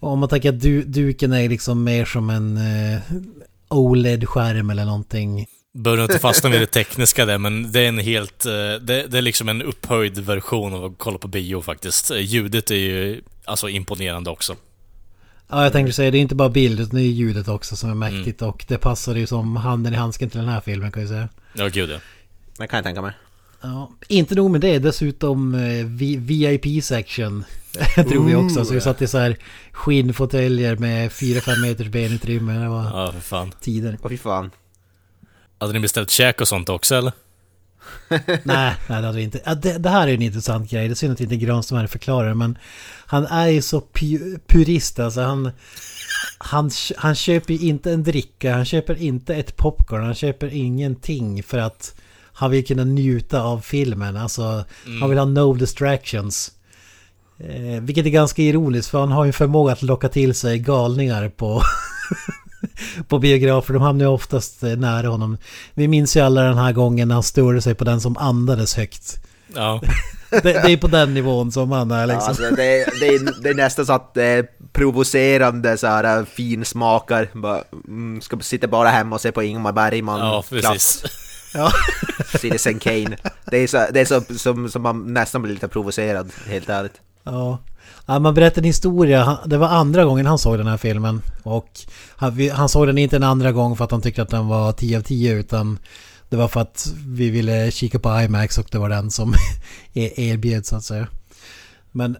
Speaker 3: Och om man tänker att du, duken är liksom mer som en eh, OLED-skärm eller någonting.
Speaker 1: Behöver inte fastna vid det *laughs* tekniska där, men det är en helt... eh, Det, det är liksom en upphöjd version av att kolla på bio faktiskt. Eh, Ljudet är ju alltså imponerande också.
Speaker 3: Ja, jag tänkte säga det är inte bara bild utan det är ljudet också som är mäktigt. Och det passar ju som handen i handsken till den här filmen kan jag säga.
Speaker 1: Ja, gud ja.
Speaker 2: Det kan jag tänka mig.
Speaker 3: Ja, inte nog med det, dessutom eh, vi- VIP-section *laughs* tror vi också. Så vi satt i så här skinnfåtöljer med 4-5 meters benutrymme. Det var
Speaker 1: Ja, för fan.
Speaker 3: tider.
Speaker 2: Åh fy fan.
Speaker 1: Hade ni beställt käk och sånt också eller? *laughs*
Speaker 3: nej, nej det hade vi inte. Ja, det, det här är en intressant grej. Det är synd att inte Granström här förklarar Men han är ju så pu- purist alltså. Han, han, han köper ju inte en dricka. Han köper inte ett popcorn. Han köper ingenting för att han vill kunna njuta av filmen. Alltså, han vill ha no distractions. Eh, vilket är ganska ironiskt för han har ju förmåga att locka till sig galningar på, *laughs* *laughs* på biografer. De hamnar ju oftast eh, nära honom. Vi minns ju alla den här gången när han störde sig på den som andades högt.
Speaker 1: Ja. *laughs*
Speaker 3: Det, det är på den nivån som han är
Speaker 2: Ja,
Speaker 3: liksom.
Speaker 2: alltså, det, det, är, det är nästan så att det är provocerande så här finsmakar. Bara, mm, ska sitta bara hemma och se på Ingmar Bergman.
Speaker 1: Ja, precis.
Speaker 3: Ja. *laughs*
Speaker 2: Citizen Kane. Det är så, det är så som, som man nästan blir lite provocerad, helt ärligt.
Speaker 3: Ja. Ja, man berättar en historia. Det var andra gången han såg den här filmen. Och han, såg den inte en andra gång för att han tyckte att den var 10 av 10 utan det var för att vi ville kika på IMAX och det var den som *laughs* er- erbjöds så att säga. Men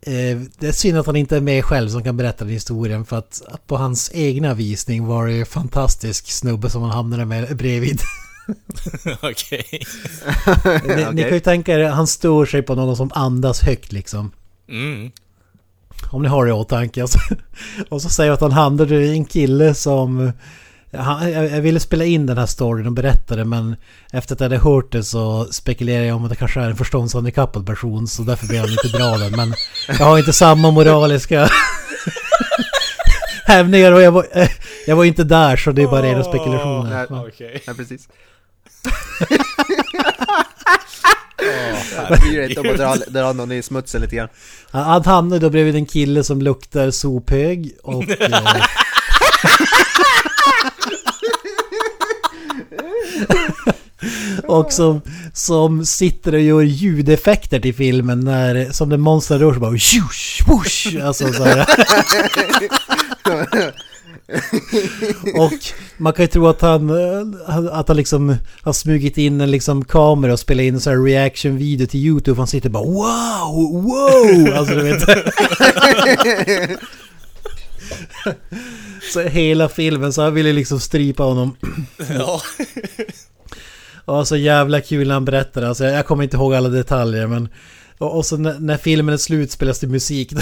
Speaker 3: eh, det är synd att han inte är med själv som kan berätta den historien för att, att på hans egna visning var det ju fantastisk snubbe som han hamnade med bredvid. *laughs*
Speaker 1: Okej.
Speaker 3: Ni, ni
Speaker 2: Okej.
Speaker 3: kan ju tänka er, han stör sig på någon som andas högt liksom.
Speaker 1: Mm.
Speaker 3: Om ni har det i åtanke. Och så, *laughs* och så säger jag att han hamnade i en kille som... Han, jag, jag ville spela in den här storyn och berätta det men efter att jag hade hört det så spekulerar jag om att det kanske är en förståndshandikappad person så därför vill han inte dra den. Men jag har inte samma moraliska *laughs* hämningar och jag var, jag var inte där så det är bara rena spekulationer.
Speaker 2: nej.
Speaker 3: Ja.
Speaker 1: Okej.
Speaker 2: Ja, precis. *laughs* Jag bryr dig inte om att dra, dra någon i smutsen lite grann.
Speaker 3: Han hamnade då bredvid en kille som luktar sophög och... *laughs* Eh, *laughs* och som, som sitter och gör ljudeffekter till filmen när, som när monster rör sig bara tjush, whoosh, alltså så här. *laughs* *laughs* Och man kan ju tro att han, eh, att han liksom har smugit in en liksom kamera och spelat in en sån här reaction-video till YouTube. Han sitter bara wow, wow! *laughs* Alltså du vet. *laughs* Så hela filmen så han ville liksom strypa honom. *clears throat*
Speaker 1: Ja.
Speaker 3: Och så jävla kul när han berättar. Alltså jag kommer inte ihåg alla detaljer men... Och, och så när, när filmen är slut spelas det musik.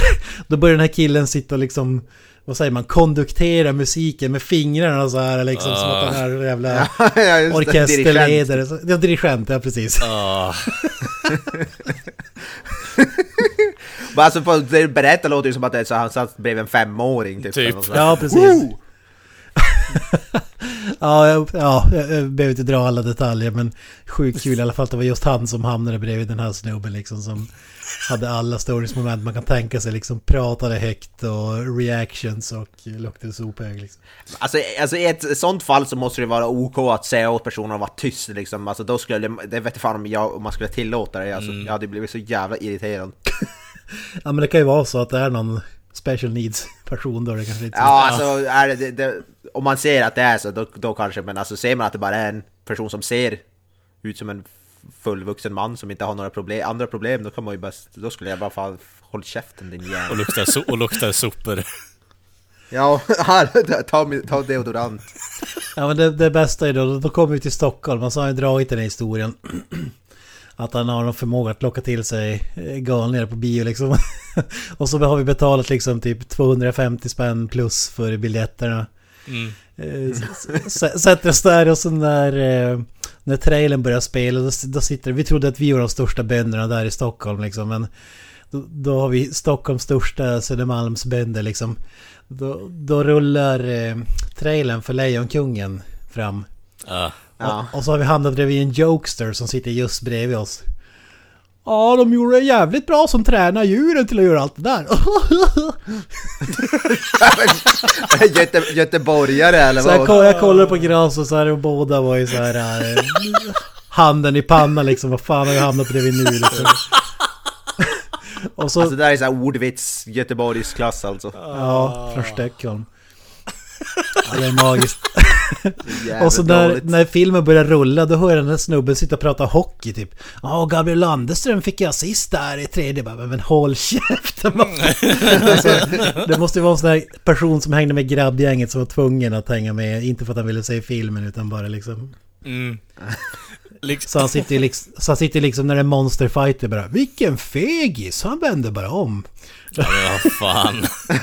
Speaker 3: Då börjar den här killen sitta och liksom... Vad säger man? Konduktera musiken med fingrarna så här liksom. Som att han är en jävla *laughs*
Speaker 2: Ja, dirigent.
Speaker 3: orkesterledare. Så- Ja, dirigent, ja precis.
Speaker 1: Ah. *laughs*
Speaker 2: Men alltså på det berättar låter ju som att det är så han satt bredvid en femåring typ.
Speaker 1: Typ.
Speaker 3: Ja, precis. *laughs* Ja, jag, ja, jag behöver inte dra alla detaljer men sjukt kul i alla fall att det var just han som hamnade bredvid den här snubben liksom som hade alla storiesmoment man kan tänka sig liksom pratade högt och reactions och luktade sophög liksom.
Speaker 2: Alltså, alltså i ett sånt fall så måste det vara OK att säga åt personen att vara tyst liksom. Alltså då skulle, det vet fan om, jag, om man skulle tillåta det. Alltså, Jag hade blivit så jävla irriterad. *laughs*
Speaker 3: Ja men det kan ju vara så att det är någon special needs person då det kanske inte...
Speaker 2: Ja, alltså är det, det, om man ser att det är så, då, då kanske, men alltså ser man att det bara är en person som ser ut som en fullvuxen man som inte har några problem, andra problem, då kan man ju bara, då skulle jag bara fan håll käften din
Speaker 1: Och
Speaker 2: jävel.
Speaker 1: luktar, so och luktar sopor.
Speaker 2: Ja, *laughs* här, ta, ta deodorant.
Speaker 3: Ja men det, det bästa är då, då kommer vi till Stockholm och så har han ju dragit den här historien. *clears throat* Att han har någon förmåga att locka till sig eh, galningar på bio liksom. *laughs* Och så har vi betalat liksom typ 250 spänn plus för biljetterna.
Speaker 1: Mm.
Speaker 3: Eh, Sätter oss där och så när, eh, när trailern börjar spela då, då sitter vi trodde att vi var de största bönderna där i Stockholm liksom men då, då har vi Stockholms största Södermalmsbönder liksom. Då, då rullar eh, trailern för Lejonkungen fram.
Speaker 1: Ja.
Speaker 3: Och, och så har vi hamnat bredvid en jokester som sitter just bredvid oss. Ja, de gjorde det jävligt bra som tränar djuren till att göra allt det där. *laughs*
Speaker 2: Göte, göteborgare eller
Speaker 3: Så jag,
Speaker 2: vad?
Speaker 3: koll, jag kollade på Gras och så här och båda var ju så här... eh, handen i pannan liksom. Vad fan har jag hamnat bredvid nu liksom? Och så...
Speaker 2: Alltså det där är såhär ordvits Göteborgsklass alltså.
Speaker 3: Ja, från Stockholm. Ja, det är magiskt. Och så när,
Speaker 2: dåligt.
Speaker 3: när filmen börjar rulla då hör jag den här snubben sitta och prata hockey typ. Ja, Gabriel Landeström fick jag assist där i tredje. Bara, Men håll käften! *laughs* alltså, det måste ju vara en sån här person som hängde med grabbgänget som var tvungen att hänga med. Inte för att han ville se filmen utan bara liksom...
Speaker 1: Mm.
Speaker 3: Så han sitter liksom, så han sitter liksom när det är monsterfighter bara. Vilken fegis! Han vänder bara om.
Speaker 1: ja, men vad fan. *laughs*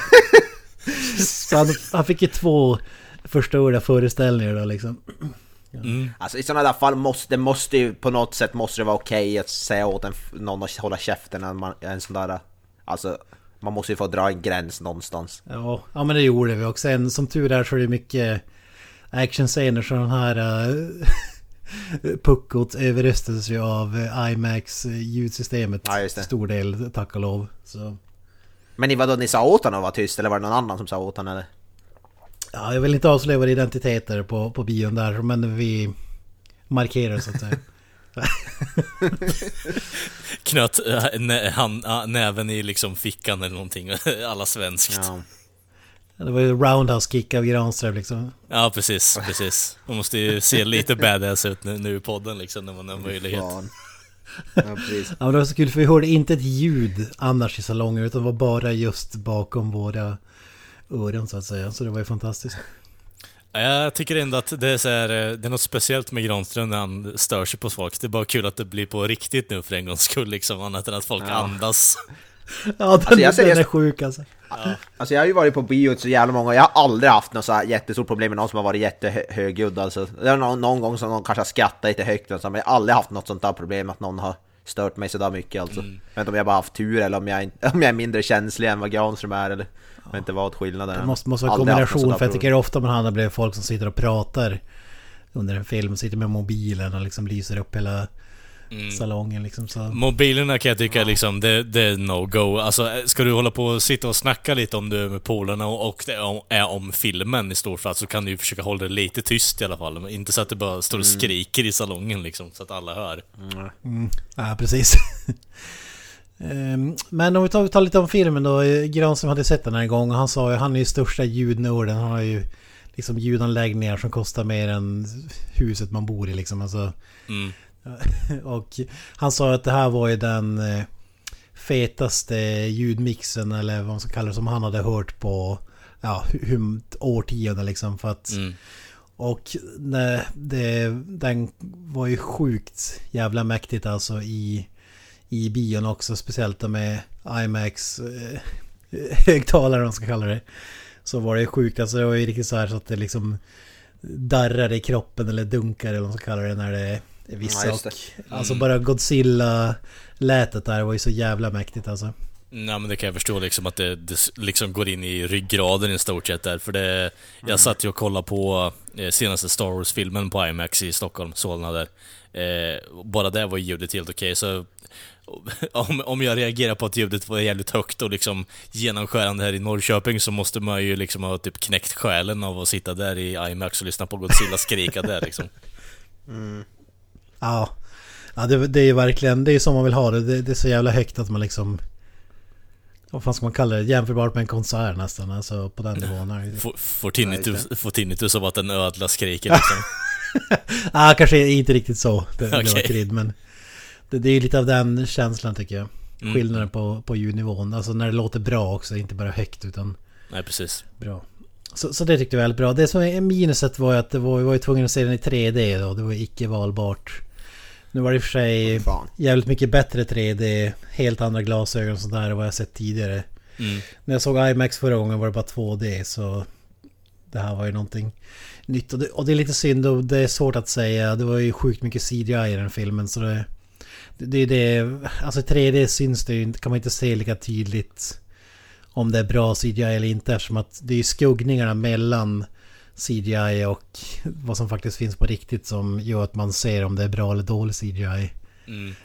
Speaker 3: Så han, han fick ju två förstörda föreställningar då liksom.
Speaker 1: Mm.
Speaker 2: Alltså i sådana där fall måste det måste ju på något sätt måste det vara okej att säga åt en, någon att hålla käften när man en sån där... Alltså man måste ju få dra en gräns någonstans.
Speaker 3: Ja, ja men det gjorde vi. Och sen som tur är så är det mycket actionscener så den här uh, *laughs* puckot överröstades ju av eh, IMAX ljudsystemet.
Speaker 2: Ja, just det.
Speaker 3: Stor del, tack och lov. Så,
Speaker 2: Men ni vadå, ni sa åt honom att vara tyst eller var det någon annan som sa åt honom eller?
Speaker 3: Ja, jag vill inte avslöja våra identiteter på, på bion där men vi markerar så att säga. *laughs*
Speaker 1: Knöt äh, nä, han, äh, näven i liksom fickan eller någonting. *laughs* Alla svenskt. Ja,
Speaker 2: Ja.
Speaker 3: Det var ju roundhouse kick av Granström liksom.
Speaker 1: precis, precis. Man måste ju se lite badass ut nu, nu i podden liksom när man har möjlighet.
Speaker 2: Fan. *laughs* Ja, precis.
Speaker 3: Ja men det var så kul för vi hörde inte ett ljud annars i salongen utan det var bara just bakom våra öron så att säga. Så det var ju fantastiskt.
Speaker 1: Ja, Jag tycker ändå att det är, så här, eh, det är något speciellt med Granström när han stör sig på folk. Det är bara kul att det blir på riktigt nu för en gångs skull liksom, annat än att folk
Speaker 2: Ja.
Speaker 1: andas. *laughs*
Speaker 3: Ja den,
Speaker 2: jag ser
Speaker 3: den
Speaker 2: det-
Speaker 3: är sjuk alltså.
Speaker 2: Alltså jag har ju varit på bio så jävla många, jag har aldrig haft något så här jättestort problem med någon som har varit jättehögljudd alltså. Det är någon, någon gång som någon kanske har skrattat lite högt men jag har aldrig haft något sånt där problem att någon har stört mig sådär mycket alltså. Jag vet inte om jag bara haft tur eller om jag, *laughs* om jag är mindre känslig än vad Granström är eller vet inte vad skillnaden.
Speaker 3: Det måste, måste vara en kombination för jag tycker ofta man hamnar bredvid folk som sitter och pratar under en film. Sitter med mobilen och liksom lyser upp hela
Speaker 2: Mm.
Speaker 3: salongen liksom. Så.
Speaker 1: Mobilerna kan jag tycka liksom, det, det är no-go. Alltså, ska du hålla på och sitta och snacka lite om du är med polarna och, och det är om, filmen i stort fall så kan du ju försöka hålla det lite tyst i alla fall. Men inte så att det bara står och skriker i salongen liksom, så att alla hör.
Speaker 3: Mm. Ja, precis. *laughs* Ehm, Men om vi tar, tar lite om filmen då. Granström hade sett den här gången och han sa ju han är ju största ljudnörden. Han har ju liksom ljudanläggningar som kostar mer än huset man bor i liksom. Alltså,
Speaker 1: Mm. *laughs*
Speaker 3: och han sa att det här var ju den eh, fetaste ljudmixen eller vad man ska kalla det som han hade hört på ja, årtionden liksom. För att
Speaker 1: Mm.
Speaker 3: och nej, det, den var ju sjukt jävla mäktigt alltså i, i bion också. Speciellt då med IMAX eh, *laughs* högtalare om man ska kalla det. Så var det sjukt. Alltså det var ju riktigt så här så att det liksom darrar i kroppen eller dunkar eller vad man ska kalla det när det är vissa.
Speaker 2: Ja,
Speaker 3: och,
Speaker 2: det.
Speaker 3: Alltså bara Godzilla-lätet där var ju så jävla mäktigt alltså.
Speaker 1: Nej men det kan jag förstå liksom att det, det liksom går in i ryggraden i stort sett där. För det... Jag satt ju och kollade på eh, senaste Star Wars-filmen på IMAX i Stockholm, Solna där. Eh, bara det var ljudet helt okej, så... *laughs* Om, om jag reagerar på att ljudet var jävligt högt och liksom genomskärande här i Norrköping så måste man ju liksom ha typ knäckt själen av att sitta där i IMAX och lyssna på Godzilla skrika där liksom. *laughs*
Speaker 3: Ja, ja det, det är ju verkligen, det är ju som man vill ha det. det. Det är så jävla högt att man liksom... Vad fan ska man kalla det? Jämförbart med en konsert nästan, alltså på den nivån. är
Speaker 1: Får, får, tinnitus,
Speaker 2: Ja,
Speaker 1: får tinnitus av att en ödla skriker liksom. *laughs*
Speaker 3: ah, kanske inte riktigt så. Det, det var krydd, men det, det är ju lite av den känslan tycker jag.
Speaker 1: Mm.
Speaker 3: Skillnaden på, på ljudnivån. Alltså när det låter bra också, inte bara högt utan
Speaker 1: Nej, precis.
Speaker 3: bra. Så, så det tyckte jag väldigt bra. Det som är minuset var ju att det var, vi var ju tvungna att se den i 3D då. Det var icke valbart. Nu var det i och för sig
Speaker 2: Fan.
Speaker 3: jävligt mycket bättre 3D. Helt andra glasögon och sånt där än vad jag sett tidigare.
Speaker 1: Mm.
Speaker 3: När jag såg IMAX förra gången var det bara 2D så det här var ju någonting nytt. Och det, och det är lite synd och det är svårt att säga. Det var ju sjukt mycket CGI i den filmen så det... Det är det... Alltså 3D syns det ju inte, kan man inte se lika tydligt om det är bra CGI eller inte eftersom att det är skuggningarna mellan CGI och vad som faktiskt finns på riktigt som gör att man ser om det är bra eller dålig CGI.
Speaker 1: Mm.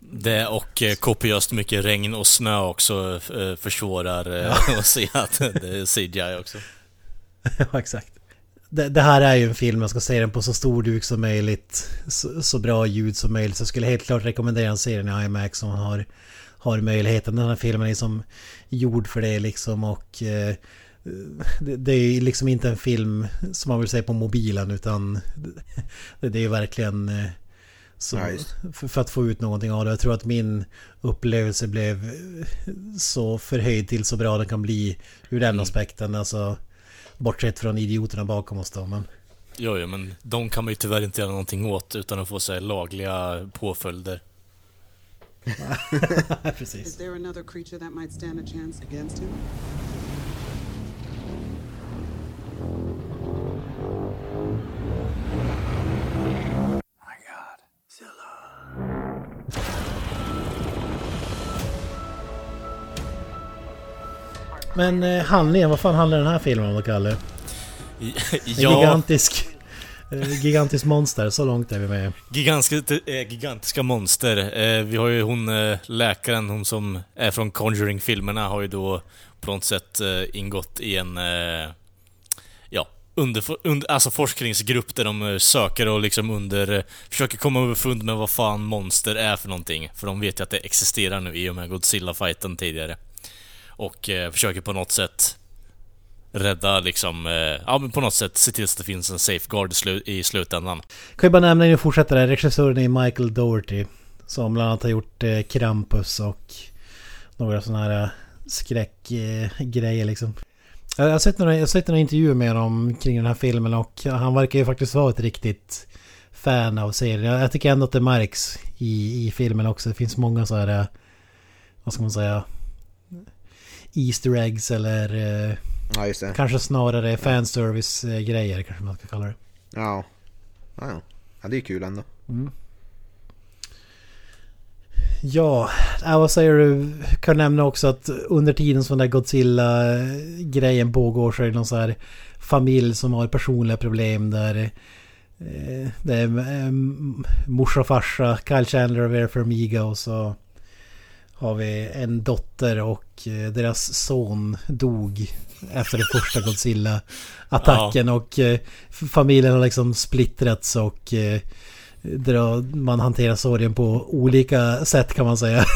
Speaker 1: Det och eh, kopiöst mycket regn och snö också eh, försvårar eh, *laughs* att se att det är CGI också. *laughs*
Speaker 3: Ja, exakt. Det, det här är ju en film, jag ska se den på så stor duk som möjligt. Så, så bra ljud som möjligt. Så jag skulle helt klart rekommendera en serie i IMAX om man har, har möjligheten. Den här filmen är som gjord för det liksom och... Eh, det, det är liksom inte en film som man vill se på mobilen utan det, det är ju verkligen eh, så,
Speaker 2: just.
Speaker 3: för, för att få ut någonting av det. Jag tror att min upplevelse blev så förhöjd till så bra den kan bli ur den aspekten. Alltså bortsett från idioterna bakom oss då. Men
Speaker 1: Jo, jo, men de kan man ju tyvärr inte göra någonting åt utan att få sig lagliga påföljder. *laughs*
Speaker 3: precis.
Speaker 4: Is there another creature that might stand a chance against him?
Speaker 3: Men eh, handlingen, vad fan handlar den här filmen om då Kalle? En
Speaker 1: Ja,
Speaker 3: gigantisk... eh, gigantisk monster, så långt är vi med.
Speaker 1: gigantiska, eh, gigantiska monster. Eh, vi har ju hon läkaren, hon som är från Conjuring-filmerna, har ju då på något sätt ingått i en... Ja, under, under, alltså forskningsgrupp där de söker och liksom under... Försöker komma överfund med vad fan monster är för någonting. För de vet ju att det existerar nu i och med Godzilla-fighten tidigare. Och eh, försöker på något sätt rädda liksom, eh, ja men på något sätt se till så att det finns en safeguard i, slu- i slutändan.
Speaker 3: Kan ju bara nämna innan vi fortsätter där, regissören är Michael Doherty. Som bland annat har gjort eh, Krampus och några sådana här eh, skräckgrejer liksom. Jag har sett några, jag har sett några intervjuer med honom kring den här filmen och han verkar ju faktiskt vara ett riktigt fan av serien. Jag, tycker ändå att det märks i, i filmen också. Det finns många så här, eh, vad ska man säga, Easter eggs eller eh,
Speaker 2: Ja,
Speaker 3: kanske snarare fanservice-grejer kanske man ska kalla det.
Speaker 2: Ja. Ja, ja. det är kul ändå.
Speaker 3: Ja, äh, vad säger du? Kan nämna också att under tiden som den där Godzilla-grejen pågår så är det någon så här familj som har personliga problem där eh, det är eh, morsa och farsa, Kyle Chandler och Vera Farmiga och så har vi en dotter och eh, deras son dog efter den första Godzilla-attacken och eh, familjen har liksom splittrats och eh, man hanterar sorgen på olika sätt kan man säga. *laughs*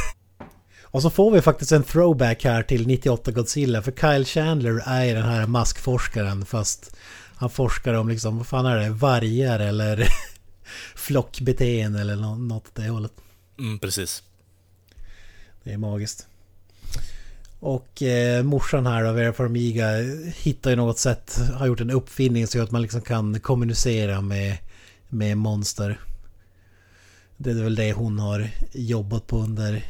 Speaker 3: Och så får vi faktiskt en throwback här till 98 Godzilla för Kyle Chandler är den här maskforskaren fast han forskar om liksom, vad fan är det, vargar eller *laughs* flockbeteende eller nå- något åt det hållet.
Speaker 1: Mm, precis.
Speaker 3: Det är magiskt. Och eh, morsan här då, Vera Farmiga, hittar ju något sätt, har gjort en uppfinning så att man liksom kan kommunicera med, med monster. Det är väl det hon har jobbat på under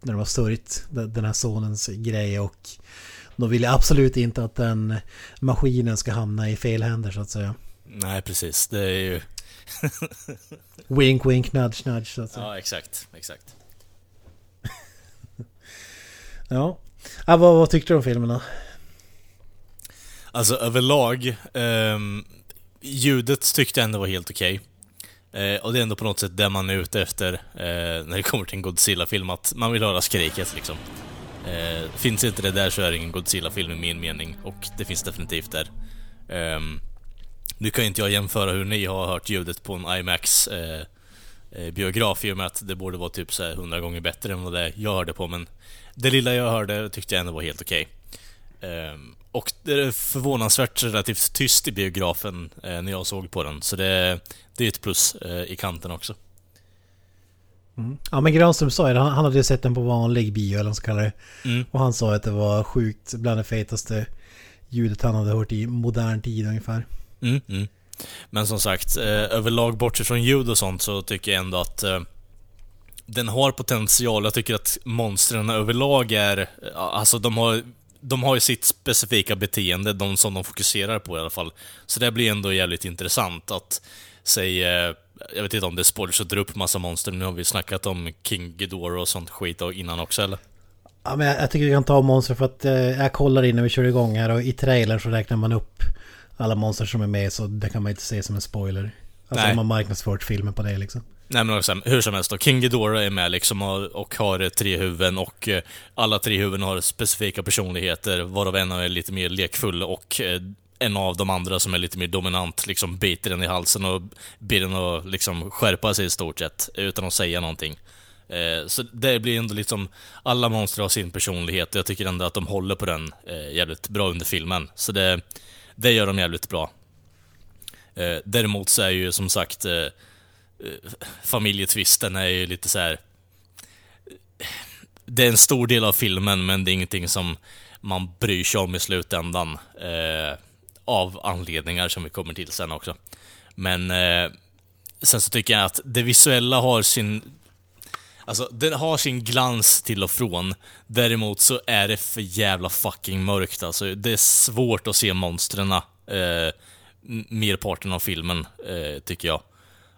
Speaker 3: när de har sörjt den här sonens grej och de vill absolut inte att den maskinen ska hamna i fel händer så att säga.
Speaker 1: Nej, precis. Det är ju... *laughs*
Speaker 3: Wink wink nudge nudge så att säga.
Speaker 1: Ja, exakt. Exakt.
Speaker 3: Ja. ja vad, vad tyckte du om filmen då?
Speaker 1: Alltså överlag, eh, ljudet tyckte jag ändå var helt okej. Eh, och det är ändå på något sätt det man är ute efter eh, när det kommer till en Godzilla-film, att man vill höra skriket liksom. Eh, finns inte det där så är det ingen Godzilla-film i min mening, och det finns definitivt där. Ehm, nu kan ju inte jag jämföra hur ni har hört ljudet på en IMAX eh, eh biograf, i och med att det borde vara typ så här 100 gånger bättre än vad det jag hörde på, men det lilla jag hörde tyckte jag ändå var helt okej. Ehm, och det är förvånansvärt relativt tyst i biografen eh, när jag såg på den. Så det, det är ett plus eh, i kanten också.
Speaker 3: Ja men Granström sa ju det, han, hade ju sett den på vanlig bio eller vad man ska kalla det.
Speaker 1: Mm.
Speaker 3: Och han sa att det var sjukt bland det fetaste ljudet han hade hört i modern tid ungefär.
Speaker 1: Mm, mm. Men som sagt, eh, överlag bortsett från ljud och sånt så tycker jag ändå att den har potential. Jag tycker att monstren överlag är... eh, Alltså de har, de har ju sitt specifika beteende, de som de fokuserar på i alla fall. Så det blir ändå jävligt intressant att säga... Jag vet inte om det är spoilers att dra upp massa monster. Nu har vi snackat om King Ghidorah och sånt skit innan också eller?
Speaker 3: Ja men jag, jag tycker vi kan ta monster för att eh, jag kollar innan vi kör igång här och i trailern så räknar man upp alla monster som är med så det kan man inte se som en spoiler. Alltså
Speaker 1: Nej.
Speaker 3: de har marknadsfört filmen på det liksom.
Speaker 1: Nej men också, hur som helst då, King Ghidorah är med liksom och, och har tre huvuden och eh, alla tre huvuden har specifika personligheter, varav en är lite mer lekfull och eh, en av de andra som är lite mer dominant liksom biter den i halsen och ber den att liksom skärpa sig i stort sett, utan att säga någonting. Eh, så det blir ändå liksom, alla monster har sin personlighet och jag tycker ändå att de håller på den eh, jävligt bra under filmen. Så det, det gör de jävligt bra. Eh, däremot så är ju som sagt eh, Eh, familjetvisten är ju lite så här. Det är en stor del av filmen, men det är ingenting som man bryr sig om i slutändan. Eh, av anledningar som vi kommer till sen också. Men eh, sen så tycker jag att det visuella har sin... Alltså, den har sin glans till och från. Däremot så är det för jävla fucking mörkt alltså. Det är svårt att se monstren eh, merparten av filmen, eh, tycker jag.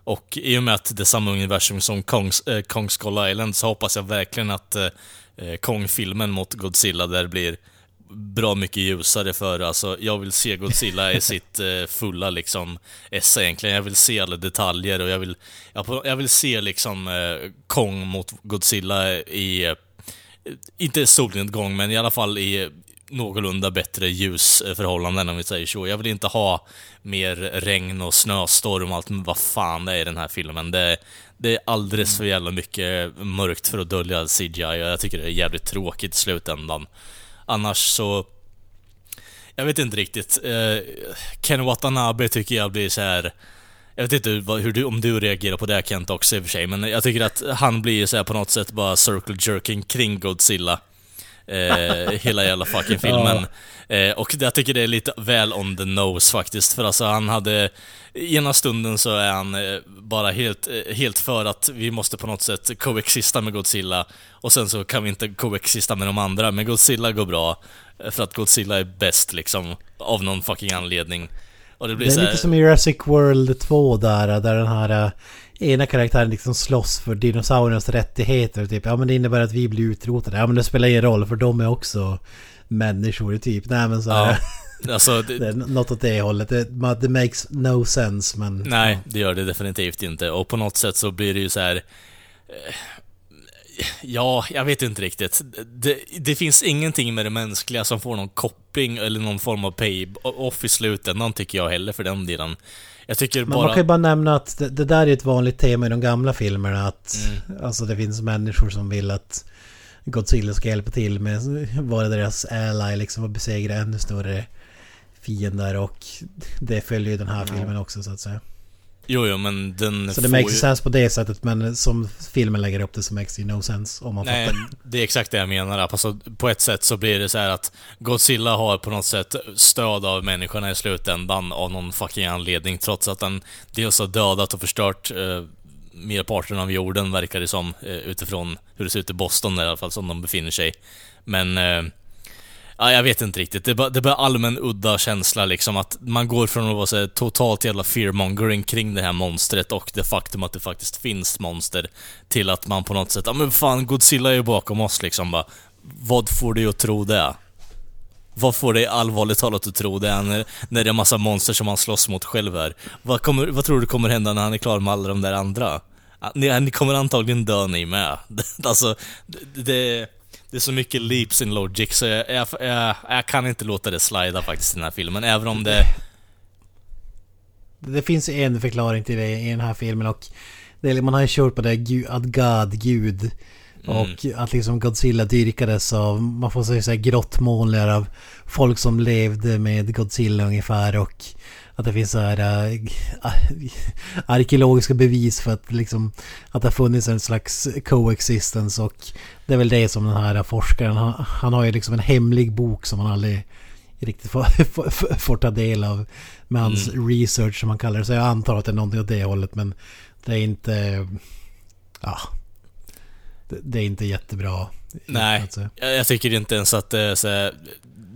Speaker 1: Och i och med att det är samma universum som Kongs, eh, Kong Skull Island så hoppas jag verkligen att eh, Kong-filmen mot Godzilla där blir bra mycket ljusare för alltså, jag vill se Godzilla i *laughs* *laughs* sitt eh, fulla liksom esse egentligen. Jag vill se alla detaljer och jag vill, jag, jag vill se liksom eh, Kong mot Godzilla i, eh, inte solnedgång, men i alla fall i någorlunda bättre ljusförhållanden om vi säger så. Jag vill inte ha mer regn och snöstorm och allt men vad fan det är i den här filmen. Det, det är alldeles för jävla mycket mörkt för att dölja CGI och jag tycker det är jävligt tråkigt i slutändan. Annars så... Jag vet inte riktigt. Eh, Ken Watanabe tycker jag blir så här. Jag vet inte vad- hur du, om du reagerar på det Kent också i och för sig, men jag tycker att han blir så här på något sätt bara circle jerking kring Godzilla. Eh, hela jävla fucking filmen. *laughs* Eh, och jag tycker det är lite väl on the nose faktiskt, för alltså han hade... Ena stunden så är han eh, bara helt, eh, helt för att vi måste på något sätt coexista med Godzilla, och sen så kan vi inte coexista med de andra, men Godzilla går bra. eh, För att Godzilla är bäst liksom, av någon fucking anledning. Och det blir
Speaker 3: Det
Speaker 1: så
Speaker 3: är
Speaker 1: här,
Speaker 3: lite som i Jurassic World 2 där, där den här eh, ena karaktären liksom slåss för dinosauriernas rättigheter. Typ. Ja men det innebär att vi blir utrotade. Ja men det spelar ingen roll för de är också människor typ. Nej men så här,
Speaker 1: Ja, *laughs* alltså, det,
Speaker 3: det något åt det hållet. Det, det makes no sense men...
Speaker 1: Nej, det gör det definitivt inte. Och på något sätt så blir det ju så här. Ja, jag vet inte riktigt. Det, det finns ingenting med det mänskliga som får någon koppling eller någon form av pay-off i slutändan tycker jag heller för den delen. Jag tycker
Speaker 3: Men man
Speaker 1: bara...
Speaker 3: kan ju bara nämna att det, det där är ett vanligt tema i de gamla filmerna. Att
Speaker 1: Mm.
Speaker 3: alltså, det finns människor som vill att Godzilla ska hjälpa till med vara deras ally liksom och besegra ännu större fiender. Och det följer ju den här filmen också så att säga.
Speaker 1: Jo, jo, men den
Speaker 3: Så det makes
Speaker 1: ju...
Speaker 3: sense på det sättet men som filmen lägger upp det så makes it no sense om man
Speaker 1: Nej,
Speaker 3: fattar.
Speaker 1: det är exakt det jag menar. Alltså, på ett sätt så blir det så här att Godzilla har på något sätt stöd av människorna i slutändan av någon fucking anledning, trots att den dels har dödat och förstört eh, merparten av jorden, verkar det som, eh, utifrån hur det ser ut i Boston i alla fall, som de befinner sig. Men... Eh, Ja, jag vet inte riktigt. Det är bara, det är bara allmän udda känsla liksom att man går från att vara så här, totalt jävla fearmongering kring det här monstret och det faktum att det faktiskt finns monster till att man på något sätt, ja men fan Godzilla är ju bakom oss liksom bara. Vad får dig att tro det? Vad får dig allvarligt talat att tro det när, när det är massa monster som han slåss mot själv här? Vad, kommer, vad tror du kommer hända när han är klar med alla de där andra? Ah, ni, ni kommer antagligen dö ni med. *laughs* alltså, det, det, är så mycket leaps in logic så jag, jag, jag, jag kan inte låta det slida faktiskt i den här filmen, även om det...
Speaker 3: Det finns en förklaring till det i den här filmen och det är, man har ju kört på det gu- att God, Gud Och att liksom Godzilla dyrkades av, man får säga såhär grottmålningar av folk som levde med Godzilla ungefär och att det finns så här äh, arkeologiska bevis för att liksom att det har funnits en slags coexistence och det är väl det som den här forskaren, han, han har ju liksom en hemlig bok som han aldrig riktigt får, *laughs* får, får ta del av med hans research som han kallar det. Så jag antar att det är någonting åt det hållet men det är inte, ja, det, är inte jättebra.
Speaker 1: Nej, jag, jag tycker inte ens att det är så här,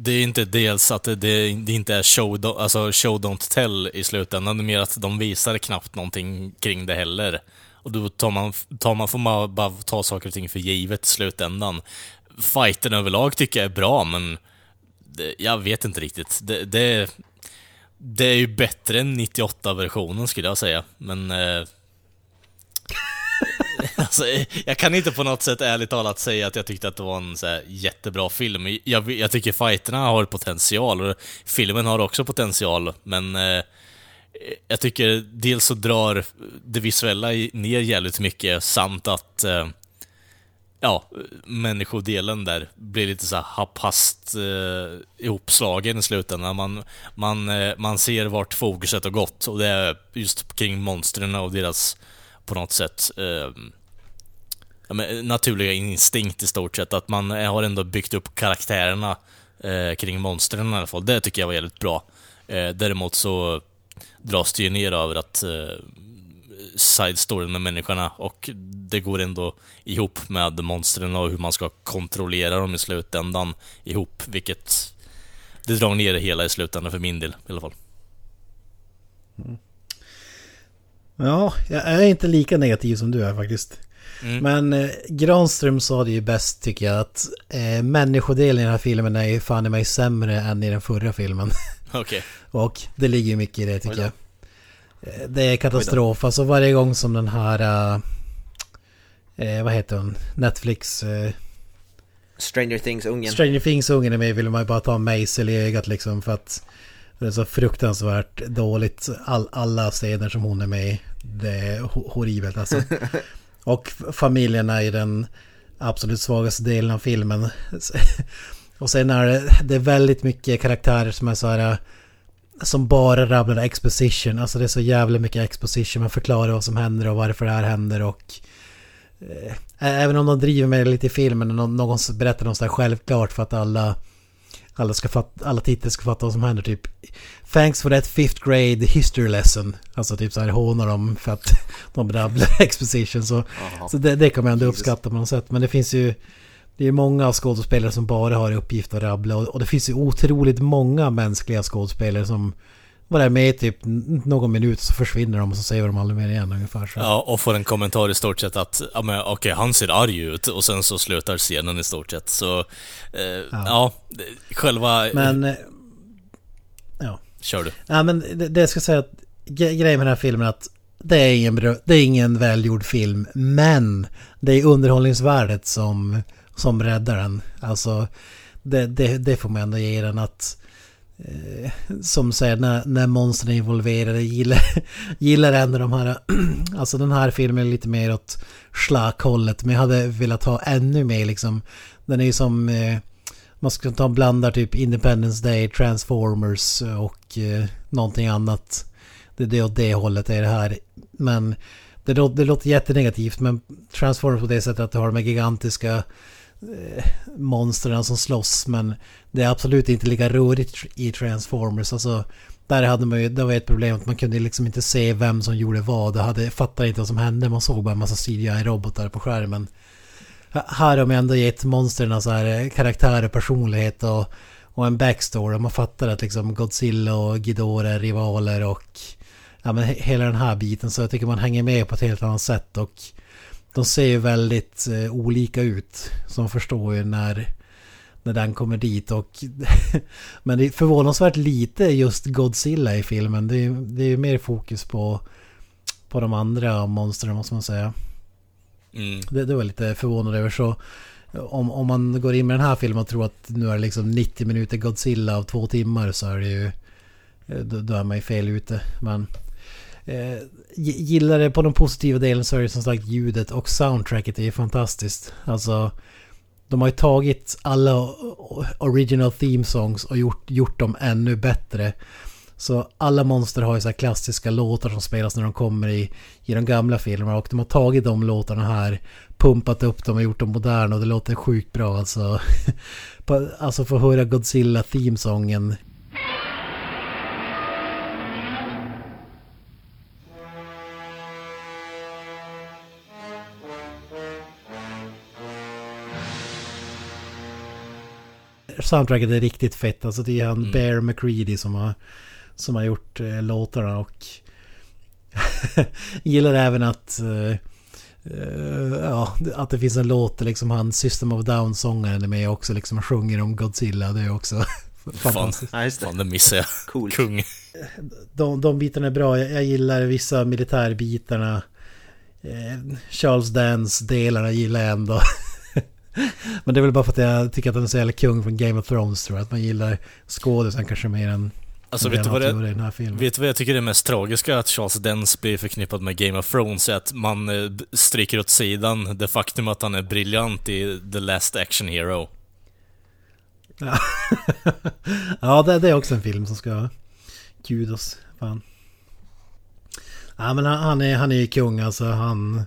Speaker 1: det är inte dels att det, det, det inte är show, do- alltså show don't tell i slutändan. Det är mer att de visar knappt någonting kring det heller. Och då tar man, tar man får man bara ta saker och ting för givet i slutändan. Fighten överlag tycker jag är bra, men det, jag vet inte riktigt. Det, det, det är ju bättre än 98-versionen skulle jag säga, men... Eh, *laughs* Alltså, jag kan inte på något sätt ärligt talat säga att jag tyckte att det var en så här, jättebra film. Jag, jag tycker fighterna har potential och filmen har också potential, men eh, jag tycker dels så drar det visuella ner jävligt mycket samt att eh, ja, människodelen där blir lite så här happhast eh, ihopslagen i slutändan. Man, man, eh, man ser vart fokuset har gått och det är just kring monstren och deras på något sätt eh, ja, men, naturliga instinkt i stort sett. Att man har ändå byggt upp karaktärerna eh, kring monstren i alla fall. Det tycker jag var jävligt bra. Eh, däremot så dras det ju ner över att eh, side storyn med människorna och det går ändå ihop med monstren och hur man ska kontrollera dem i slutändan ihop, vilket det drar ner det hela i slutändan för min del i alla fall. Mm.
Speaker 3: Ja, jag är inte lika negativ som du är faktiskt.
Speaker 1: Mm.
Speaker 3: Men eh, Granström sa det ju bäst tycker jag att eh, människodelen i den här filmen är ju fan i mig sämre än i den förra filmen. *laughs*
Speaker 1: Okej.
Speaker 3: Och det ligger ju mycket i det tycker jag. Eh, Det är katastrof. Alltså varje gång som den här... eh, Eh, vad heter hon? Netflix... Eh,
Speaker 2: Stranger Things-ungen.
Speaker 3: Stranger Things-ungen är med vill man ju bara ta en mejsel i ögat liksom för att det är så fruktansvärt dåligt. All, alla scener som hon är med i. Det är ho- horribelt alltså. *laughs* Och f- familjen är ju den absolut svagaste delen av filmen. *laughs* Och sen är det, det är väldigt mycket karaktärer som är så här som bara rabblar exposition. Alltså det är så jävla mycket exposition. Man förklarar vad som händer och varför det här händer och eh, Även om de driver med det lite i filmen och någon, någon berättar något sådär självklart för att alla alla, ska fatta, alla tittare ska fatta vad som händer typ Thanks for that fifth grade history lesson. Alltså typ så här hånar dem för att *laughs* de rabblar *laughs* exposition så, så det, det kan man ändå uppskatta på något sätt. Men det finns ju Det är många skådespelare som bara har i uppgift att rabbla och, och det finns ju otroligt många mänskliga skådespelare som bara är med i typ någon minut så försvinner de och så säger de aldrig mer igen ungefär så.
Speaker 1: Ja, och får en kommentar i stort sett att, ja men okej, han ser arg ut och sen så slutar scenen i stort sett. Så, eh, ja. det- själva...
Speaker 3: Men eh, Ja
Speaker 1: Kör du.
Speaker 3: Ja men det, det jag ska säga att gre- grejen med den här filmen är att det är ingen, det är ingen välgjord film men det är underhållningsvärdet som, som räddar den. Alltså det, det, det får man ändå ge den att Eh, som säger när, när monstren är involverade gillar, *laughs* gillar ändå de här *clears throat* alltså den här filmen är lite mer åt schlackhållet men jag hade velat ha ännu mer liksom den är ju som eh, man ska ta och blanda typ Independence Day, Transformers och eh, någonting annat. Det är det åt det hållet är det här. Men det, låter- det låter jättenegativt men Transformers på det sättet att du har de här gigantiska monstren som slåss men det är absolut inte lika rörigt i Transformers. Alltså där hade man ju, det var ett problem att man kunde liksom inte se vem som gjorde vad. Jag hade, fattade inte vad som hände. Man såg bara en massa CGI-robotar på skärmen. Här har man ändå gett monstren så här eh, karaktär och personlighet och, och en backstory. Man fattar att liksom Godzilla och Ghidorah är rivaler och ja, men hela den här biten. Så jag tycker man hänger med på ett helt annat sätt och de ser ju väldigt eh, olika ut. Som förstår ju när, när den kommer dit och *laughs* men det är förvånansvärt lite just Godzilla i filmen. Det är, det är mer fokus på, på de andra monstren måste man säga.
Speaker 1: Mm.
Speaker 3: Det, det var lite förvånad över så om, om man går in med den här filmen och tror att nu är det liksom 90 minuter Godzilla av två timmar så är det ju eh, då, då är man ju fel ute. Men Eh, gillar det på den positiva delen så är det som sagt ljudet och soundtracket är ju fantastiskt. Alltså de har ju tagit alla original theme songs och gjort, gjort dem ännu bättre. Så alla monster har ju så här klassiska låtar som spelas när de kommer i, i de gamla filmerna och de har tagit de låtarna här, pumpat upp dem och gjort dem moderna och det låter sjukt bra alltså. *laughs* Alltså få höra Godzilla themesången soundtracket är riktigt fett. Alltså det är han Bear McCready som har, som har gjort eh, låtarna och *laughs* gillar även att eh, eh, ja, att det finns en låt där liksom han System of Down-sångaren är med också liksom och sjunger om Godzilla. Det är också
Speaker 1: Fan, *laughs*
Speaker 3: fantastiskt.
Speaker 1: Fan det missade jag.
Speaker 2: Coolt.
Speaker 1: Kung.
Speaker 3: De, de bitarna är bra. Jag, jag gillar vissa militärbitarna. Eh, Charles Dance-delarna gillar jag ändå. *laughs* *laughs* Men det är väl bara för att jag tycker att han är så jävla kung från Game of Thrones tror jag. Att man gillar skådisen kanske mer än...
Speaker 1: Alltså vet du, vad det,
Speaker 3: den här filmen.
Speaker 1: vet du vad jag tycker är mest tragiska? Att Charles Dance blir förknippad med Game of Thrones är att man eh, stryker åt sidan det faktum att han är briljant i The Last Action Hero.
Speaker 3: Ja, *laughs* ja det, det är också en film som ska kudos. Fan. Ja men han, han är, han är ju kung alltså. Han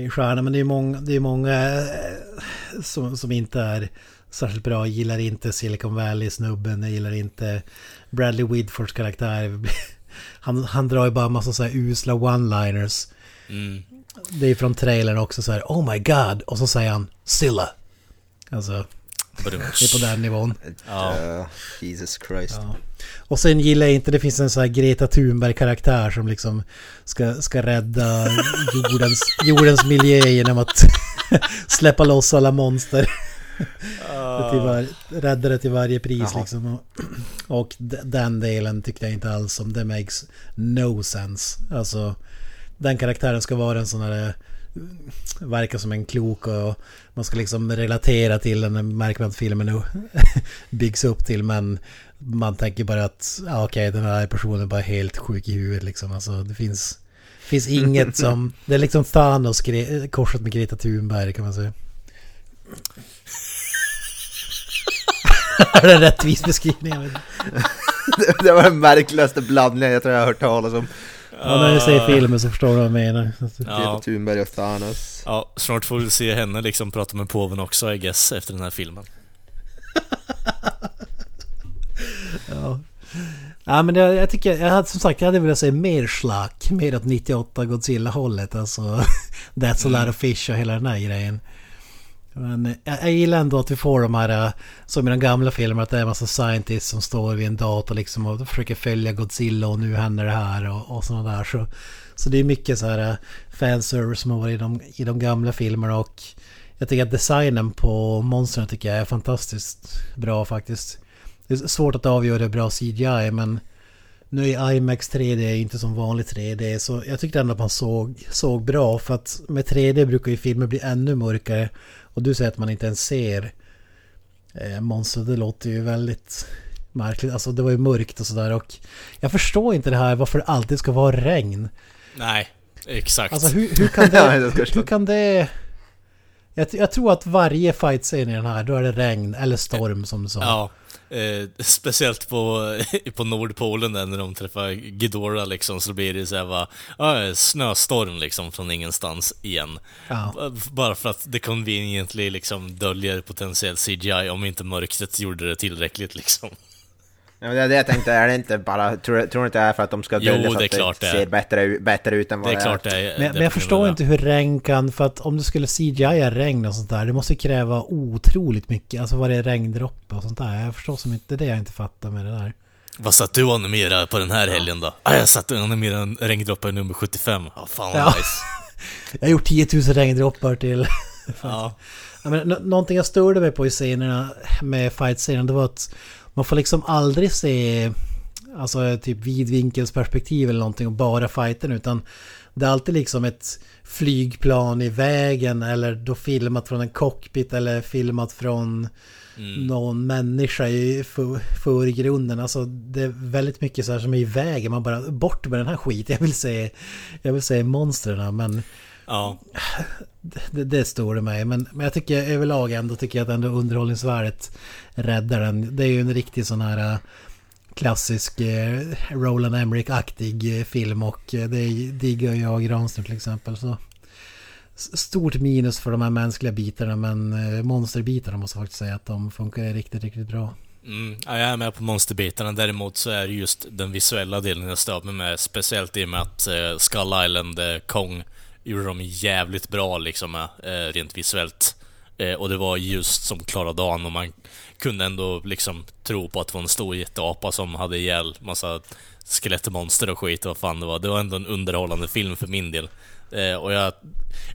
Speaker 3: är ju stjärna. Men det är många, det är många eh, som, som inte är särskilt bra. Jag gillar inte Silicon Valley-snubben. Jag gillar inte Bradley Whitfords karaktär. *laughs* Han, han drar ju bara massa så här usla one-liners.
Speaker 1: Mm.
Speaker 3: Det är från trailern också så här Oh my god! Och så säger han Silla. Alltså, det är på den nivån. *laughs*
Speaker 1: Ja.
Speaker 2: Uh, Jesus Christ.
Speaker 3: Ja. Och sen gillar jag inte, det finns en sån här Greta Thunberg-karaktär som liksom ska, ska rädda jordens, *laughs* jordens miljö genom att *laughs* släppa loss alla monster. till var, rädda det till varje pris
Speaker 2: Jaha.
Speaker 3: liksom. Och, och den delen tyckte jag inte alls om. Det makes no sense. Alltså, den karaktären ska vara en sån här... eh, Verkar som en klok och man ska liksom relatera till den. Märker man att filmen nu *laughs* byggs upp till. Men man tänker bara att ja, okej, den här personen är bara helt sjuk i huvudet liksom. Alltså det finns, finns inget *laughs* som... Det är liksom Thanos korsat med Greta Thunberg kan man säga. är det en rättvis beskrivning? *laughs*
Speaker 2: Det var den märkligaste blandningen jag tror jag har hört talas om.
Speaker 3: Ja, när du säger filmen så förstår du vad jag menar.
Speaker 2: Greta
Speaker 1: Ja.
Speaker 2: Thunberg och Thanos.
Speaker 1: ja, snart får vi se henne liksom prata med påven också, I guess, efter den här filmen. *laughs*
Speaker 3: Ja. Ja men jag, jag tycker, jag hade som sagt, jag hade velat säga mer slack, mer åt 98 Godzilla-hållet alltså. *laughs* That's a lot of fish och hela den här grejen. Men eh, jag, jag gillar ändå att vi får de här, eh, som i de gamla filmerna, att det är en massa scientists som står vid en dator liksom och försöker följa Godzilla och nu händer det här och, och sådana där. Så, så det är mycket så här eh, fanservice som har varit i de, i de gamla filmerna och jag tycker att designen på monstren tycker jag är fantastiskt bra faktiskt. Det är svårt att avgöra hur bra CGI men nu är IMAX 3D inte som vanlig 3D så jag tyckte ändå att man såg, såg bra för att med 3D brukar ju filmer bli ännu mörkare och du säger att man inte ens ser eh, monster. Det låter ju väldigt märkligt. Alltså det var ju mörkt och sådär och jag förstår inte det här varför det alltid ska vara regn.
Speaker 1: Nej, exakt.
Speaker 3: Alltså hur, hur kan *laughs*
Speaker 2: Ja,
Speaker 3: det... hur kan det... Jag, jag tror att varje fight-scen i den här, då är det regn eller storm som du sa.
Speaker 1: Ja, eh, *laughs* speciellt på, på Nordpolen där när de träffar Ghidorah liksom så blir det såhär va, ja, snöstorm liksom från ingenstans igen.
Speaker 3: Ja.
Speaker 1: Bara för att det conveniently liksom döljer potentiell CGI om inte mörkret gjorde det tillräckligt liksom.
Speaker 2: Ja, men det är det jag tänkte, är det inte bara, tror, tror du inte det är för att de ska dölja så
Speaker 1: det är
Speaker 2: att
Speaker 1: klart det
Speaker 2: det
Speaker 1: är.
Speaker 2: ser bättre, bättre ut än vad
Speaker 1: Det är klart det är.
Speaker 3: Men, men jag förstår inte hur regn kan, för att om du skulle CGI regn och sånt där, det måste kräva otroligt mycket. Alltså vad det är regndroppe och sånt där. Jag förstår som inte det jag inte fattar med det där.
Speaker 1: Vad satt du och animerade på den här helgen då? Ah, jag satt och animerade en regndroppe nummer 75. Ja, fan vad
Speaker 3: Ja.
Speaker 1: nice. *laughs*
Speaker 3: Jag har gjort 10 000 regndroppar till... *laughs*
Speaker 1: Ja.
Speaker 3: Ja, men, nå- någonting jag störde mig på i scenerna med fight-scenen det var att man får liksom aldrig se alltså typ vidvinkelsperspektiv eller någonting och bara fighten utan det är alltid liksom ett flygplan i vägen eller då filmat från en cockpit eller filmat från någon människa i för- förgrunden. Alltså det är väldigt mycket så här som är i vägen. Man bara bort med den här skiten. Jag vill säga, jag vill säga monstren men
Speaker 1: Ja,
Speaker 3: det, det står det mig. Men, men jag tycker överlag ändå tycker jag att ändå underhållningsvärdet räddar den. Det är ju en riktig sån här äh, klassisk eh, Roland Emmerich-aktig eh, film och eh, det diggar jag Granström till exempel. Så stort minus för de här mänskliga bitarna men eh, monsterbitarna måste jag faktiskt säga att de funkar riktigt, riktigt bra.
Speaker 1: Mm, ja, jag är med på monsterbitarna. Däremot så är det just den visuella delen jag stör mig med. Speciellt i och med att eh, Skull Island, eh, Kong, gjorde de jävligt bra liksom, eh, rent visuellt. Eh, och det var just som klara Dan och man kunde ändå liksom tro på att det var en stor jätteapa som hade ihjäl massa skelettmonster och skit och vad fan det var. Det var ändå en underhållande film för min del. Eh, och jag,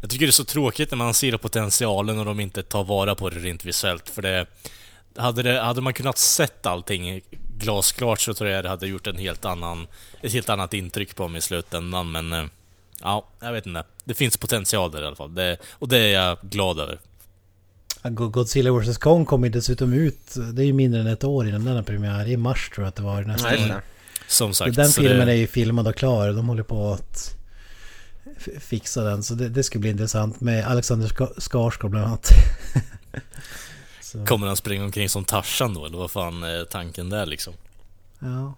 Speaker 1: jag tycker det är så tråkigt när man ser potentialen och de inte tar vara på det rent visuellt. För det, hade, det, hade man kunnat sett allting glasklart så tror jag det hade gjort en helt annan, ett helt annat intryck på mig i slutändan. Men eh, ja, jag vet inte. Det finns potential där i alla fall. Det, och det är jag glad över.
Speaker 3: Godzilla vs Kong kommer ju dessutom ut, det är ju mindre än ett år innan den har premiär. I mars tror jag att det var nästa
Speaker 2: Nej,
Speaker 3: år.
Speaker 1: Som sagt.
Speaker 3: Den filmen
Speaker 1: det,
Speaker 3: är ju filmad och klar. De håller på att fixa den. Så det, det ska bli intressant med Alexander Ska- Skarsgård bland annat. *laughs* så,
Speaker 1: Kommer han springa omkring som Tarzan då, eller vad fan är tanken där liksom?
Speaker 3: ja.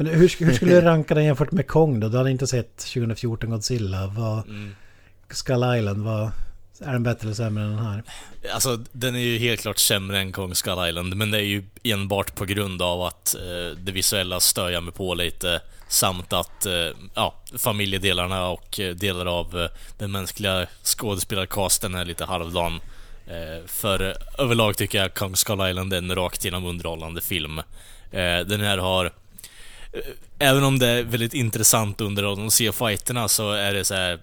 Speaker 3: Men hur, hur skulle du *laughs* ranka den jämfört med Kong då? Du hade inte sett 2014 Godzilla. Vad,
Speaker 1: Mm.
Speaker 3: Skull Island, vad, är den bättre eller sämre än den här?
Speaker 1: Alltså, den är ju helt klart sämre än Kong Skull Island, men det är ju enbart på grund av att eh, det visuella stör jag mig på lite, samt att eh, ja, familjedelarna och eh, delar av eh, den mänskliga skådespelarcasten är lite halvdan. Eh, för överlag tycker jag Kong Skull Island är en rakt igenom underhållande film. Eh, den här har Även om det är väldigt intressant underhållande att se fighterna så är det så här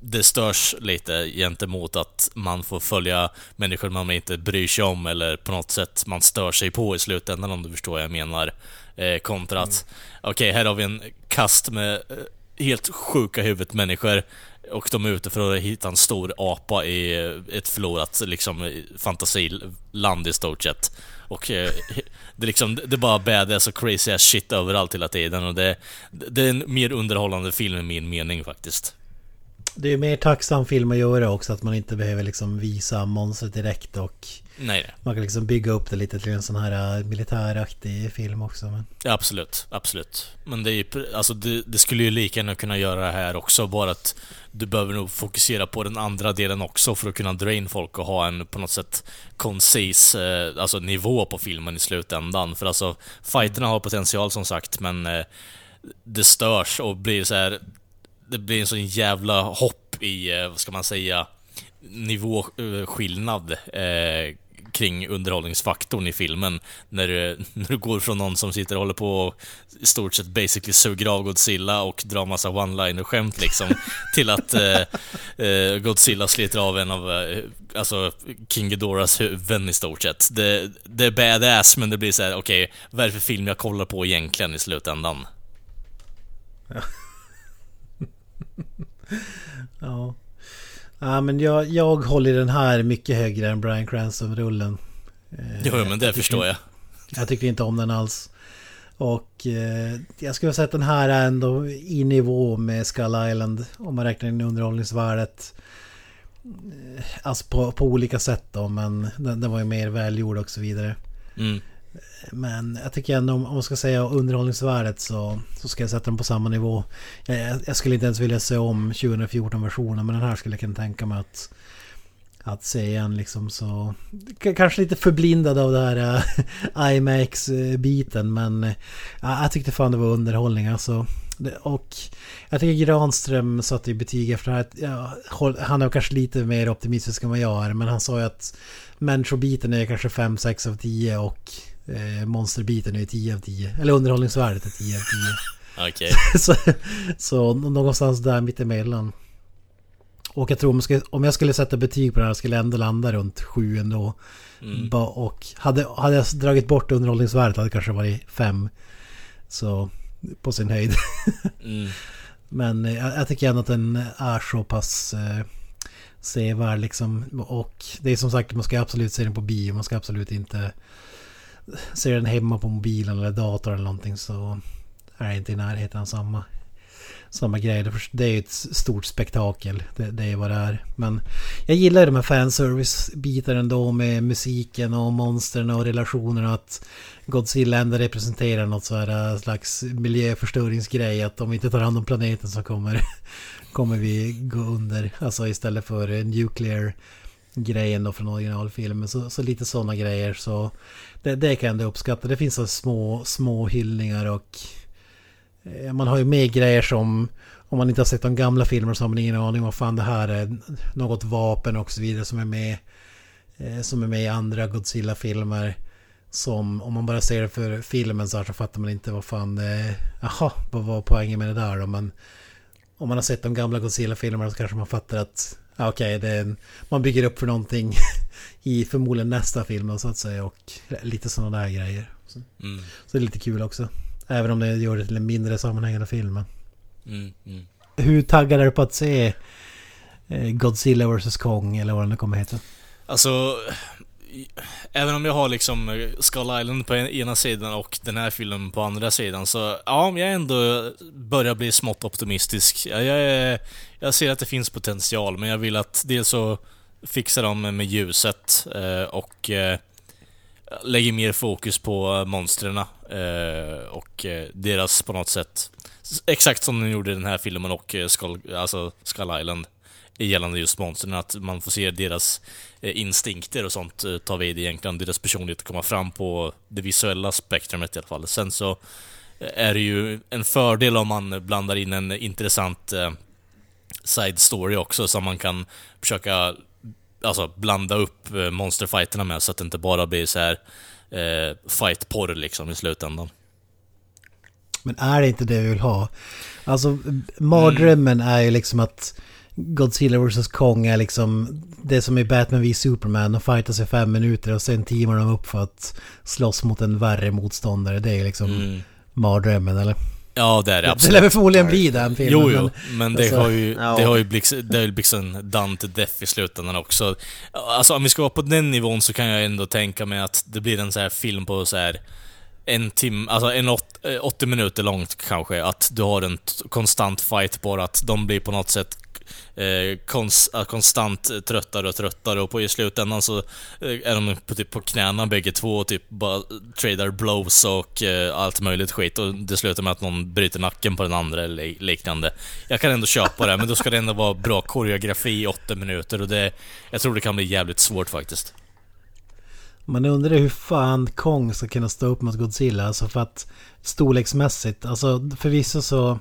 Speaker 1: det störs lite gentemot att man får följa människor man inte bryr sig om eller på något sätt man stör sig på i slutändan om du förstår vad jag menar. Eh, kontra att, okej, här har vi en kast med eh, helt sjuka huvudet människor och de är ute för att hitta en stor apa i ett förlorat liksom fantasiland i stort sett. Och eh, *laughs* det liksom, det är bara badass och crazy ass shit överallt hela tiden och det, det är en mer underhållande film i min mening faktiskt.
Speaker 3: Det är mer tacksam film att göra också att man inte behöver liksom visa monstret direkt och
Speaker 1: Nej,
Speaker 3: man kan liksom bygga upp det lite till en sån här äh, militäraktig film också. Men...
Speaker 1: Ja, absolut, absolut. Men det är ju, alltså det, det skulle ju lika gärna kunna göra det här också, bara att du behöver nog fokusera på den andra delen också för att kunna dra in folk och ha en på något sätt koncis, eh, alltså nivå på filmen i slutändan. För alltså, fighterna har potential som sagt, men eh, det störs och blir så här. Det blir en sån jävla hopp i, eh, vad ska man säga, nivåskillnad eh, kring underhållningsfaktorn i filmen. När du, *laughs* när du går från någon som sitter och håller på och i stort sett basically suger av Godzilla och drar massa one-liner-skämt liksom, *laughs* till att eh, eh, Godzilla sliter av en av, eh, alltså, King Ghidorahs huvuden i stort sett. Det, det är badass, men det blir så här: okej, vad är det för film jag kollar på egentligen i slutändan?
Speaker 3: Ja. *laughs* Ja men jag, jag håller den här mycket högre än Brian Cranston-rullen. Eh,
Speaker 1: Jo, men det förstår jag.
Speaker 3: Jag tycker inte om den alls. Och eh, jag skulle säga att den här är ändå i nivå med Skull Island. Om man räknar in underhållningsvärdet. Eh, Alltså på, på olika sätt då, men den, den var ju mer välgjord och så vidare.
Speaker 1: Mm.
Speaker 3: Men jag tycker ändå om man ska säga underhållningsvärdet så, så ska jag sätta den på samma nivå. Jag, jag- skulle inte ens vilja se om 2014-versionen men den här skulle jag kunna tänka mig att, att se igen liksom så... Kanske lite förblindad av det här äh, *laughs* IMAX-biten men äh, jag tyckte fan det var underhållning alltså. Och jag tycker Granström satte i betyg efter det här. Ja, han är kanske lite mer optimistisk än vad jag är men han sa ju att människobiten är kanske 5-6 av 10 och eh, monsterbiten är 10 av 10. Eller underhållningsvärdet är 10 av 10.
Speaker 1: Okej. *laughs*
Speaker 3: så, så någonstans där mittemellan. Och jag tror om jag, skulle, om jag skulle sätta betyg på det här skulle jag ändå landa runt 7 ändå.
Speaker 1: Mm.
Speaker 3: Och hade, hade jag dragit bort underhållningsvärdet hade det kanske varit 5. Så på sin höjd. *laughs*
Speaker 1: Mm.
Speaker 3: Men eh, jag, jag tycker ändå att den är så pass eh, sevärd liksom. Och det är som sagt, man ska absolut se den på bio. Man ska absolut inte Ser den hemma på mobilen eller datorn eller någonting så är det inte i närheten av samma, samma grej. Det- är ett stort spektakel. Det, det är vad det är. Men jag gillar ju de här fanservice-bitarna ändå med musiken och monstren och relationerna. Att Godzilla ändå representerar något så här äh, slags miljöförstöringsgrej. Att om vi inte tar hand om planeten så kommer, *laughs* kommer vi gå under. Alltså istället för äh, nuclear grejen då från originalfilmen. Så, så lite sådana grejer. Så det, det kan jag ändå uppskatta. Det finns så små, små hyllningar och eh, man har ju med grejer som om man inte har sett de gamla filmerna så har man ingen aning om vad fan det här är. Något vapen och så vidare som är med. eh, Som är med i andra Godzilla-filmer. Som om man bara ser det för filmen så, här så fattar man inte vad fan... eh, Jaha, vad var poängen med det där då? Men om man har sett de gamla Godzilla-filmerna så kanske man fattar att ja, Okej, en, man bygger upp för någonting *laughs* i förmodligen nästa film så att säga. Och lite sådana där grejer. Så,
Speaker 1: Mm,
Speaker 3: så det är lite kul också. Även om det gör det till en mindre sammanhängande film.
Speaker 1: mm, mm.
Speaker 3: Hur taggad är du på att se eh, Godzilla vs Kong eller vad den nu kommer heta?
Speaker 1: Alltså, även om jag har liksom eh, Skull Island på en- ena sidan och den här filmen på andra sidan så, ja, jag ändå börjar bli smått optimistisk. Jag, jag, jag ser att det finns potential, men jag vill att dels så fixar de med ljuset eh, och eh, lägger mer fokus på monstren eh, och eh, deras på något sätt, exakt som de gjorde i den här filmen och eh, Skull, alltså Skull Island gällande just monstren, att man får se deras eh, instinkter och sånt ta vid egentligen, deras personlighet komma fram på det visuella spektrumet i alla fall. Sen så är det ju en fördel om man blandar in en intressant eh, side story också, som man kan försöka alltså, blanda upp eh, monsterfighterna med, så att det inte bara blir så här eh, fight-porr liksom i slutändan.
Speaker 3: Men är det inte det vi vill ha? Alltså mardrömmen är ju liksom att Godzilla vs Kong är liksom det som är Batman v Superman. De fightas i fem minuter och sen teamar de upp för att slåss mot en värre motståndare. Det är liksom
Speaker 1: Mm.
Speaker 3: mardrömmen eller?
Speaker 1: Ja, det är det
Speaker 3: Det lär
Speaker 1: absolut.
Speaker 3: väl förmodligen bli den filmen.
Speaker 1: Jo, jo,
Speaker 3: men-
Speaker 1: men det
Speaker 3: alltså,
Speaker 1: har ju,
Speaker 2: ja.
Speaker 1: det har ju blivit, en done to death i slutändan också. Alltså om vi ska vara på den nivån så kan jag ändå tänka mig att det blir en så här film på så här en timme, alltså en åt, eh, 80 minuter långt kanske, att du har en konstant fight bara, att de blir på något sätt eh, konstant tröttare och tröttare och på i slutändan så eh, är de på, typ på knäna bägge två och typ bara tradar blows och eh, allt möjligt skit och det slutar med att någon bryter nacken på den andra eller liknande. Jag kan ändå köpa det, men då ska det ändå vara bra koreografi i åtta minuter och det, jag tror det kan bli jävligt svårt faktiskt.
Speaker 3: Man undrar hur fan Kong ska kunna stå upp mot Godzilla. Alltså för att storleksmässigt, alltså förvisso så...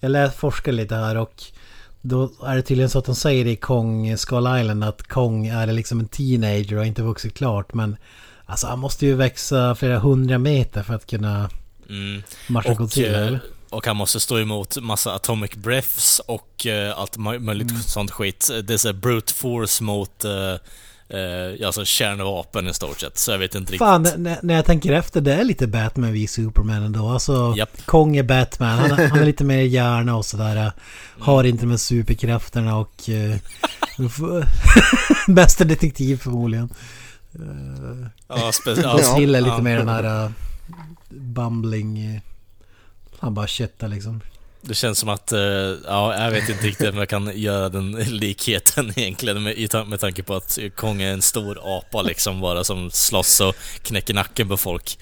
Speaker 3: Jag lät forska lite här och då är det tydligen så att de säger i Kong Skull Island att Kong är liksom en teenager och inte vuxit klart. Men alltså han måste ju växa flera hundra meter för att kunna
Speaker 1: Mm.
Speaker 3: matcha
Speaker 1: Och,
Speaker 3: Godzilla.
Speaker 1: eh,
Speaker 3: eller?
Speaker 1: och han måste stå emot massa atomic breaths och eh, allt mö- möjligt
Speaker 3: Mm.
Speaker 1: sånt skit. Det är så brute force mot eh, eh, alltså kärnvapen i stort sett, så jag vet inte
Speaker 3: Fan,
Speaker 1: riktigt.
Speaker 3: när, när jag tänker efter, det är lite Batman vid Superman ändå. Alltså,
Speaker 1: Japp.
Speaker 3: Kong är Batman. Han, *laughs* han är lite mer hjärna och sådär. Har inte med superkrafterna och... Uh, *laughs* bästa detektiv förmodligen. Uh,
Speaker 1: Ja, spe- ja,
Speaker 3: är lite mer den här uh, bumbling... Uh, han bara köttar liksom.
Speaker 1: Det känns som att, eh, ja, jag vet inte riktigt om jag kan göra den *laughs* likheten egentligen med, med tanke på att Kong är en stor apa liksom bara som slåss och knäcker nacken på folk.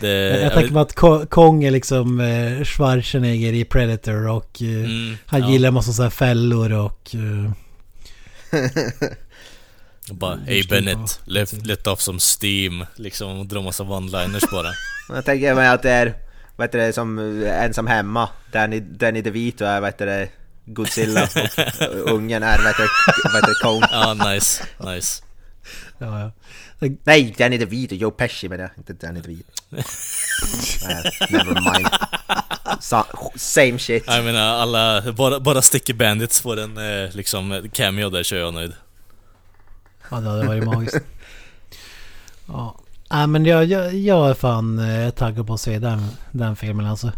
Speaker 1: Det,
Speaker 3: jag
Speaker 1: jag
Speaker 3: tänker mig att Ko- Kong är liksom uh, Schwarzenegger i Predator och uh,
Speaker 1: mm,
Speaker 3: han
Speaker 1: ja.
Speaker 3: gillar massa så här fällor och... Uh, *laughs*
Speaker 1: Bara, hey Bennett, let, let off some steam, liksom, och dra massa one-liners bara. *laughs*
Speaker 2: Jag tänker mig att det är, vad heter det, som eh, ensam hemma. Danny, Danny DeVito är, vad heter det, Godzilla *laughs* och ungen är, vad heter det, vad heter det, Kong.
Speaker 1: Ja, nice, nice.
Speaker 3: ja, ja.
Speaker 2: Nej, Danny DeVito, Joe Pesci menar jag, inte Danny DeVito. *laughs* Never mind. Sa, same shit.
Speaker 1: Jag menar, alla, bara, bara Sticky Bandits får en eh, liksom cameo där så är jag nöjd.
Speaker 3: Ja, det hade varit magiskt. *laughs* Ja. Nej men jag, jag, jag är fan eh, taggad på att se den, den filmen alltså.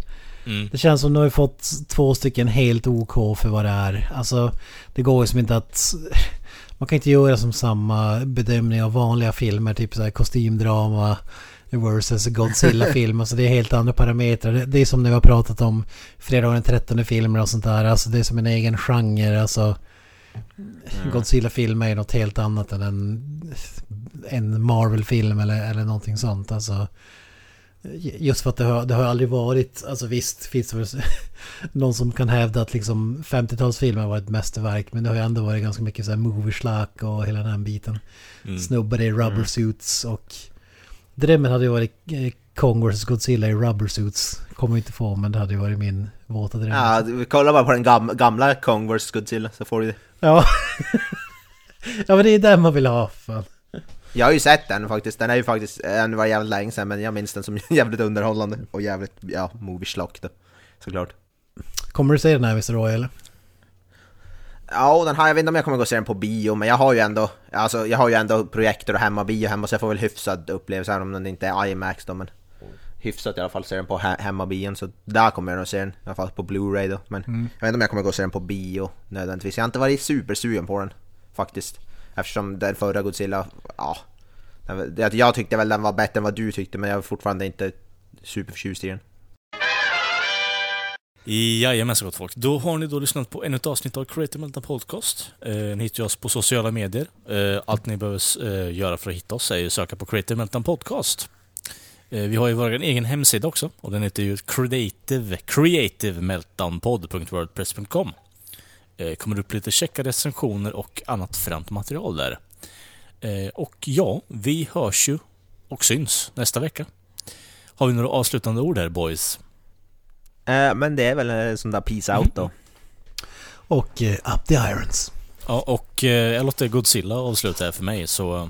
Speaker 1: Mm.
Speaker 3: Det känns som att nu har fått två stycken helt OK för vad det är. Alltså det går ju som inte att... *laughs* Man kan inte göra som samma bedömning av vanliga filmer, typ så här kostymdrama versus Godzilla-film. *laughs* Alltså det är helt andra parametrar. Det, det är som när vi har pratat om fredagen den 13 filmer och sånt där. Alltså det är som en egen genre. Alltså Godzilla-film är något helt annat än en, en Marvel-film eller, eller någonting sånt. Alltså Just för att det har, det har aldrig varit, alltså visst finns det väl *laughs* någon som kan hävda att liksom 50-talsfilmer var ett mästerverk. Men det har ju ändå varit ganska mycket så här movieslack och hela den biten.
Speaker 1: Mm.
Speaker 3: Snubbar i rubber suits och drömmen hade ju varit eh, Kong vs Godzilla i rubber suits. Kommer inte få men det hade ju varit min våta dröm.
Speaker 2: Ja, kolla bara på den gam gamla Kong vs Godzilla så får du det.
Speaker 3: ja. *laughs* ja men det är den man vill ha. Fan.
Speaker 2: Jag har ju sett den faktiskt, den är ju faktiskt, den var jävligt länge sedan men jag minns den som *laughs* jävligt underhållande och jävligt, ja, movie-schlock då. Såklart.
Speaker 3: Kommer du se den här Mr. Roy eller?
Speaker 2: Ja, den har, jag vet inte om jag kommer gå och se den på bio, men jag har ju ändå, alltså jag har ju ändå projektor och hemmabio hemma så jag får väl hyfsad upplevelse även om den inte är IMAX då, men hyfsat i alla fall se den på he hemmabion så där kommer jag nog se den, i alla fall på Blu-ray då. Men jag vet inte om jag kommer gå och se den på bio nödvändigtvis. Jag har inte varit supersugen på den faktiskt. Eftersom den förra Godzilla, ja. den Jag, jag tyckte väl den var bättre än vad du tyckte men jag är fortfarande inte superförtjust i den.
Speaker 1: Jajamensan gott folk. Då har ni då lyssnat på ännu ett avsnitt av Creative Meltdown Podcast. Eh, ni hittar oss på sociala medier. Eh, allt ni behöver eh, göra för att hitta oss är ju att söka på Creative Meltdown Podcast. Eh, vi har ju vår egen hemsida också och den heter ju creative, creativemeltdownpod.wordpress.com. Eh, kommer upp lite checka recensioner och annat främt material där. Eh, och ja, vi hörs ju och syns nästa vecka. Har vi några avslutande ord här boys?
Speaker 2: Eh, men det är väl en sån där peace out då.
Speaker 3: Och eh, Up the Irons.
Speaker 1: Ja, och eh, jag låter Godzilla avsluta här för mig, så...